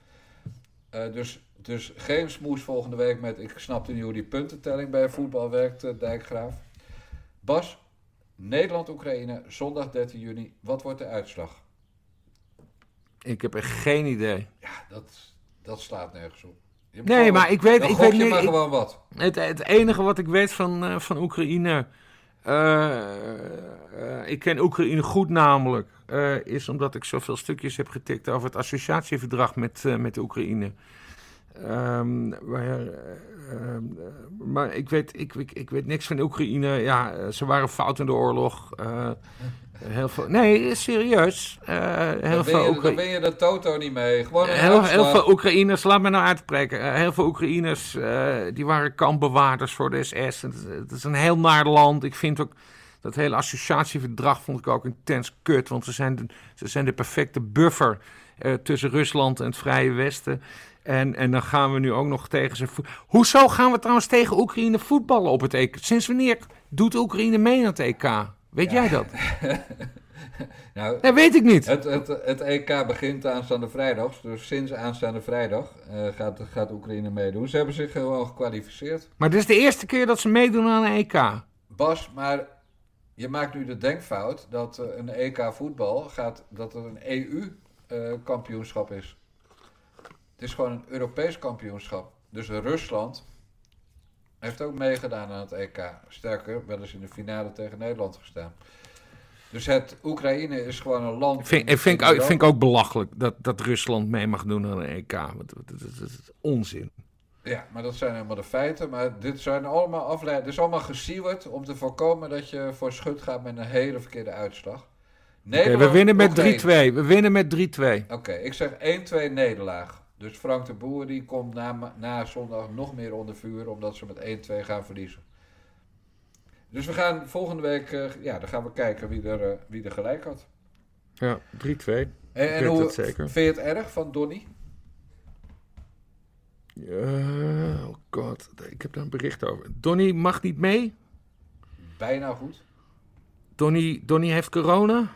Eh, dus, dus geen smoes volgende week met... Ik snapte niet hoe die puntentelling bij voetbal werkt, eh, Dijkgraaf. Bas, Nederland-Oekraïne, zondag 13 juni. Wat wordt de uitslag? Ik heb echt geen idee. Ja, dat, dat slaat nergens op. Nee, gewoon- maar ik weet- ik weet niet- maar gewoon wat. Het, het enige wat ik weet van, eh, van Oekraïne. eh, eh, ik ken Oekraïne goed namelijk. is omdat ik zoveel stukjes heb getikt over het associatieverdrag met, met Oekraïne. Waar, eh, maar ik weet, ik, ik, ik weet niks van Oekraïne. Ja, ze waren fout in de oorlog. Heel veel, nee, serieus. Eh, heel Dan veel win, je, Oekra- dan win je de toto niet mee. Gewoon een Heel, veel Oekraïners, laat me nou uitspreken. Eh, heel veel Oekraïners, eh, die waren kampbewaarders voor de SS. Het, het is een heel naar land. Ik vind ook, dat hele associatieverdrag vond ik ook intens kut. Want ze zijn de, ze zijn de perfecte buffer tussen Rusland en het Vrije Westen. En, en dan gaan we nu ook nog tegen ze... Hoezo gaan we trouwens tegen Oekraïne voetballen op het EK? Sinds wanneer doet Oekraïne mee aan het EK? Weet jij dat? Nou, Nee, weet ik niet. Het, het, het EK begint aanstaande vrijdag. Dus sinds aanstaande vrijdag eh, gaat, gaat Oekraïne meedoen. Ze hebben zich gewoon gekwalificeerd. Maar dit is de eerste keer dat ze meedoen aan een EK. Bas, maar je maakt nu de denkfout dat eh, een EK voetbal gaat, dat het een EU-kampioenschap is. Het is gewoon een Europees kampioenschap. Dus Rusland heeft ook meegedaan aan het EK. Sterker, wel eens in de finale tegen Nederland gestaan. Dus het Oekraïne is gewoon een land. Ik vind, in- ik vind, in ik vind ook belachelijk dat, dat Rusland mee mag doen aan een EK. Dat, dat, dat- dat is onzin. Ja, maar dat zijn helemaal de feiten. Maar dit zijn allemaal afleidingen. Het is allemaal gesiewerd om te voorkomen dat je voor schut gaat met een hele verkeerde uitslag. Oké, we winnen met 3-2. Oekraïne. We winnen met 3-2. Oké, ik zeg 1-2 nederlaag. Dus Frank de Boer die komt na, na zondag nog meer onder vuur omdat ze met 1-2 gaan verliezen. Dus we gaan volgende week, eh, ja, dan gaan we kijken wie er, eh, wie er gelijk had. Ja, 3-2. En, en hoe vind je het erg van Donny? Ja, oh god, ik heb daar een bericht over. Donny mag niet mee. Bijna goed. Donny, Donny heeft corona.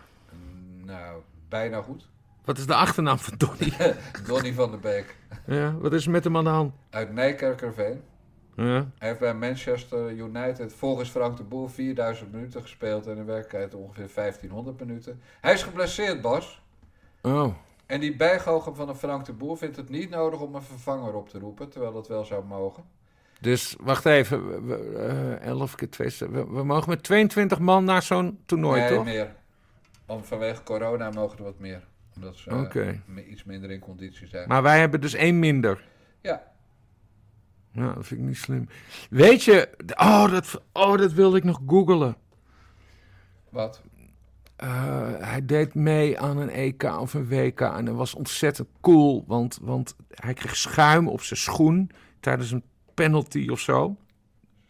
Nou, bijna goed. Wat is de achternaam van Donny? Donny van der Beek ja, wat is met hem aan de hand? uit Nijkerkerveen. Ja. Hij heeft bij Manchester United volgens Frank de Boer 4000 minuten gespeeld en in werkelijkheid ongeveer 1500 minuten. Hij is geblesseerd, Bas. Oh, En die bijgoochem van een Frank de Boer vindt het niet nodig om een vervanger op te roepen, terwijl dat wel zou mogen. dus wacht even. We, we, eh, 11 keer 2. We, we mogen met 22 man naar zo'n toernooi, nee, toch? meer. Om, vanwege corona mogen er wat meer. Omdat ze eh, Oké. me- iets minder in conditie zijn. Maar wij hebben dus één minder. Ja, Ja, dat vind ik niet slim. Weet je, oh dat, oh, dat wilde ik nog googelen. wat? Eh, hij deed mee aan een EK of een WK en dat was ontzettend cool, want, want hij kreeg schuim op zijn schoen tijdens een penalty of zo.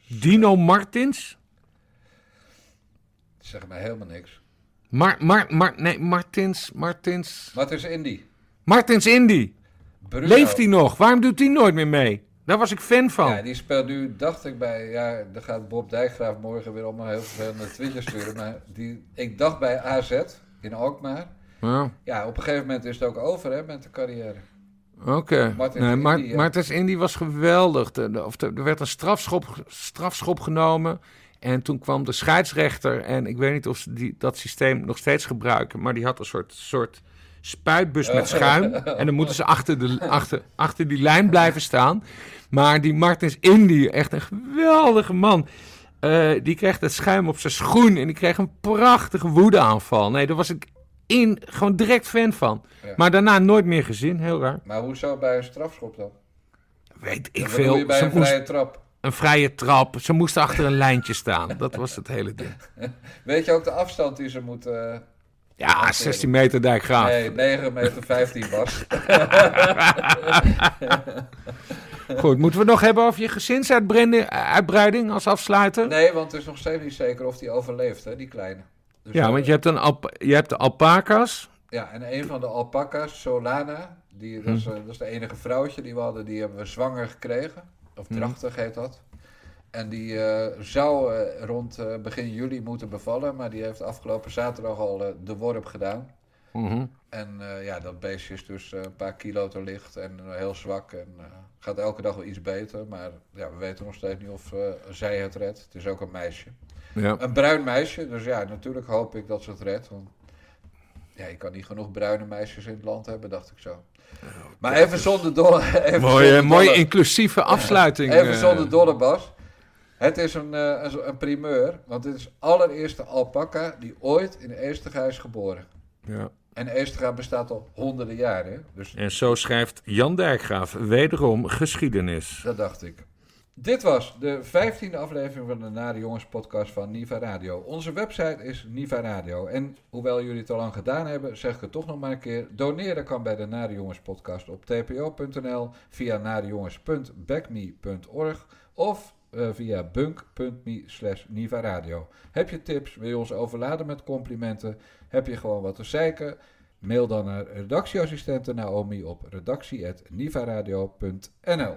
Dino Martins? Zeg maar helemaal niks. Mar, Mar, Mar, nee, Martins, Martins. Wat is Indy? Martins Indy. Bruno. Leeft hij nog? Waarom doet hij nooit meer mee? Daar was ik fan van. Ja, die speelt nu, dacht ik bij, ja, dan gaat Bob Dijkgraaf morgen weer allemaal heel vervelende tweetjes sturen. Maar die, ik dacht bij AZ in Alkmaar. Ja, Ja, op een gegeven moment is het ook over hè, met de carrière. Oké. Martins Nee, Mar- Indy, ja. Martins Indy was geweldig. De- de- of de- er werd een strafschop, strafschop genomen. En toen kwam de scheidsrechter. En ik weet niet of ze die, dat systeem nog steeds gebruiken. Maar die had een soort, soort spuitbus met schuim. En dan moeten ze achter, de, achter, achter die lijn blijven staan. Maar die Martins Indy, echt een geweldige man. eh, die kreeg dat schuim op zijn schoen. En die kreeg een prachtige woedeaanval. Nee, daar was ik in, gewoon direct fan van. Ja. Maar daarna nooit meer gezien. Heel raar. Maar hoezo bij een strafschop dan? Weet ik Ik veel. je bij een moest- vrije trap. Een vrije trap. Ze moesten achter een lijntje staan. Dat was het hele ding. Weet je ook de afstand die ze moeten... eh, Ja, 16 meter dijkgraaf. Nee, 9 meter 15 was. Goed, moeten we nog hebben over je gezinsuitbreiding uitbreiding als afsluiter? Nee, want het is nog steeds niet zeker of die overleeft, hè, die kleine. Dus ja, want je hebt, een je hebt de alpaca's. Ja, en een van de alpaca's, Solana, die, dat, is, Hm. eh, dat is de enige vrouwtje die we hadden, die hebben we zwanger gekregen. Of drachtig heet dat. En die eh, zou eh, rond eh, begin juli moeten bevallen, maar die heeft afgelopen zaterdag al de worp gedaan. Mhm. En ja, dat beestje is dus een paar kilo te licht en heel zwak. En gaat elke dag wel iets beter. Maar ja, we weten nog steeds niet of zij het redt. Het is ook een meisje. Ja. Een bruin meisje. Dus ja, natuurlijk hoop ik dat ze het redt. Want ja, je kan niet genoeg bruine meisjes in het land hebben, dacht ik zo. Maar even zonder dolle... even Mooie, zonder mooie dolle- inclusieve afsluiting. Even eh. zonder dolle Bas. Het is een, eh, een, een primeur, want dit is de allereerste alpaca die ooit in Eestega is geboren. Ja. En Eestega bestaat al honderden jaren, dus En zo schrijft Jan Dijkgraaf wederom geschiedenis. dat dacht ik. Dit was de vijftiende aflevering van de Nare Jongens podcast van Niva Radio. Onze website is Niva Radio. En hoewel jullie het al lang gedaan hebben, zeg ik het toch nog maar een keer. Doneren kan bij de Nare Jongens podcast op tpo.nl, via narejongens.backme.org of eh, via bunk.me slash Niva Radio. Heb je tips, wil je ons overladen met complimenten, heb je gewoon wat te zeiken... Mail dan naar redactieassistente Naomi op redactie.nivaradio.nl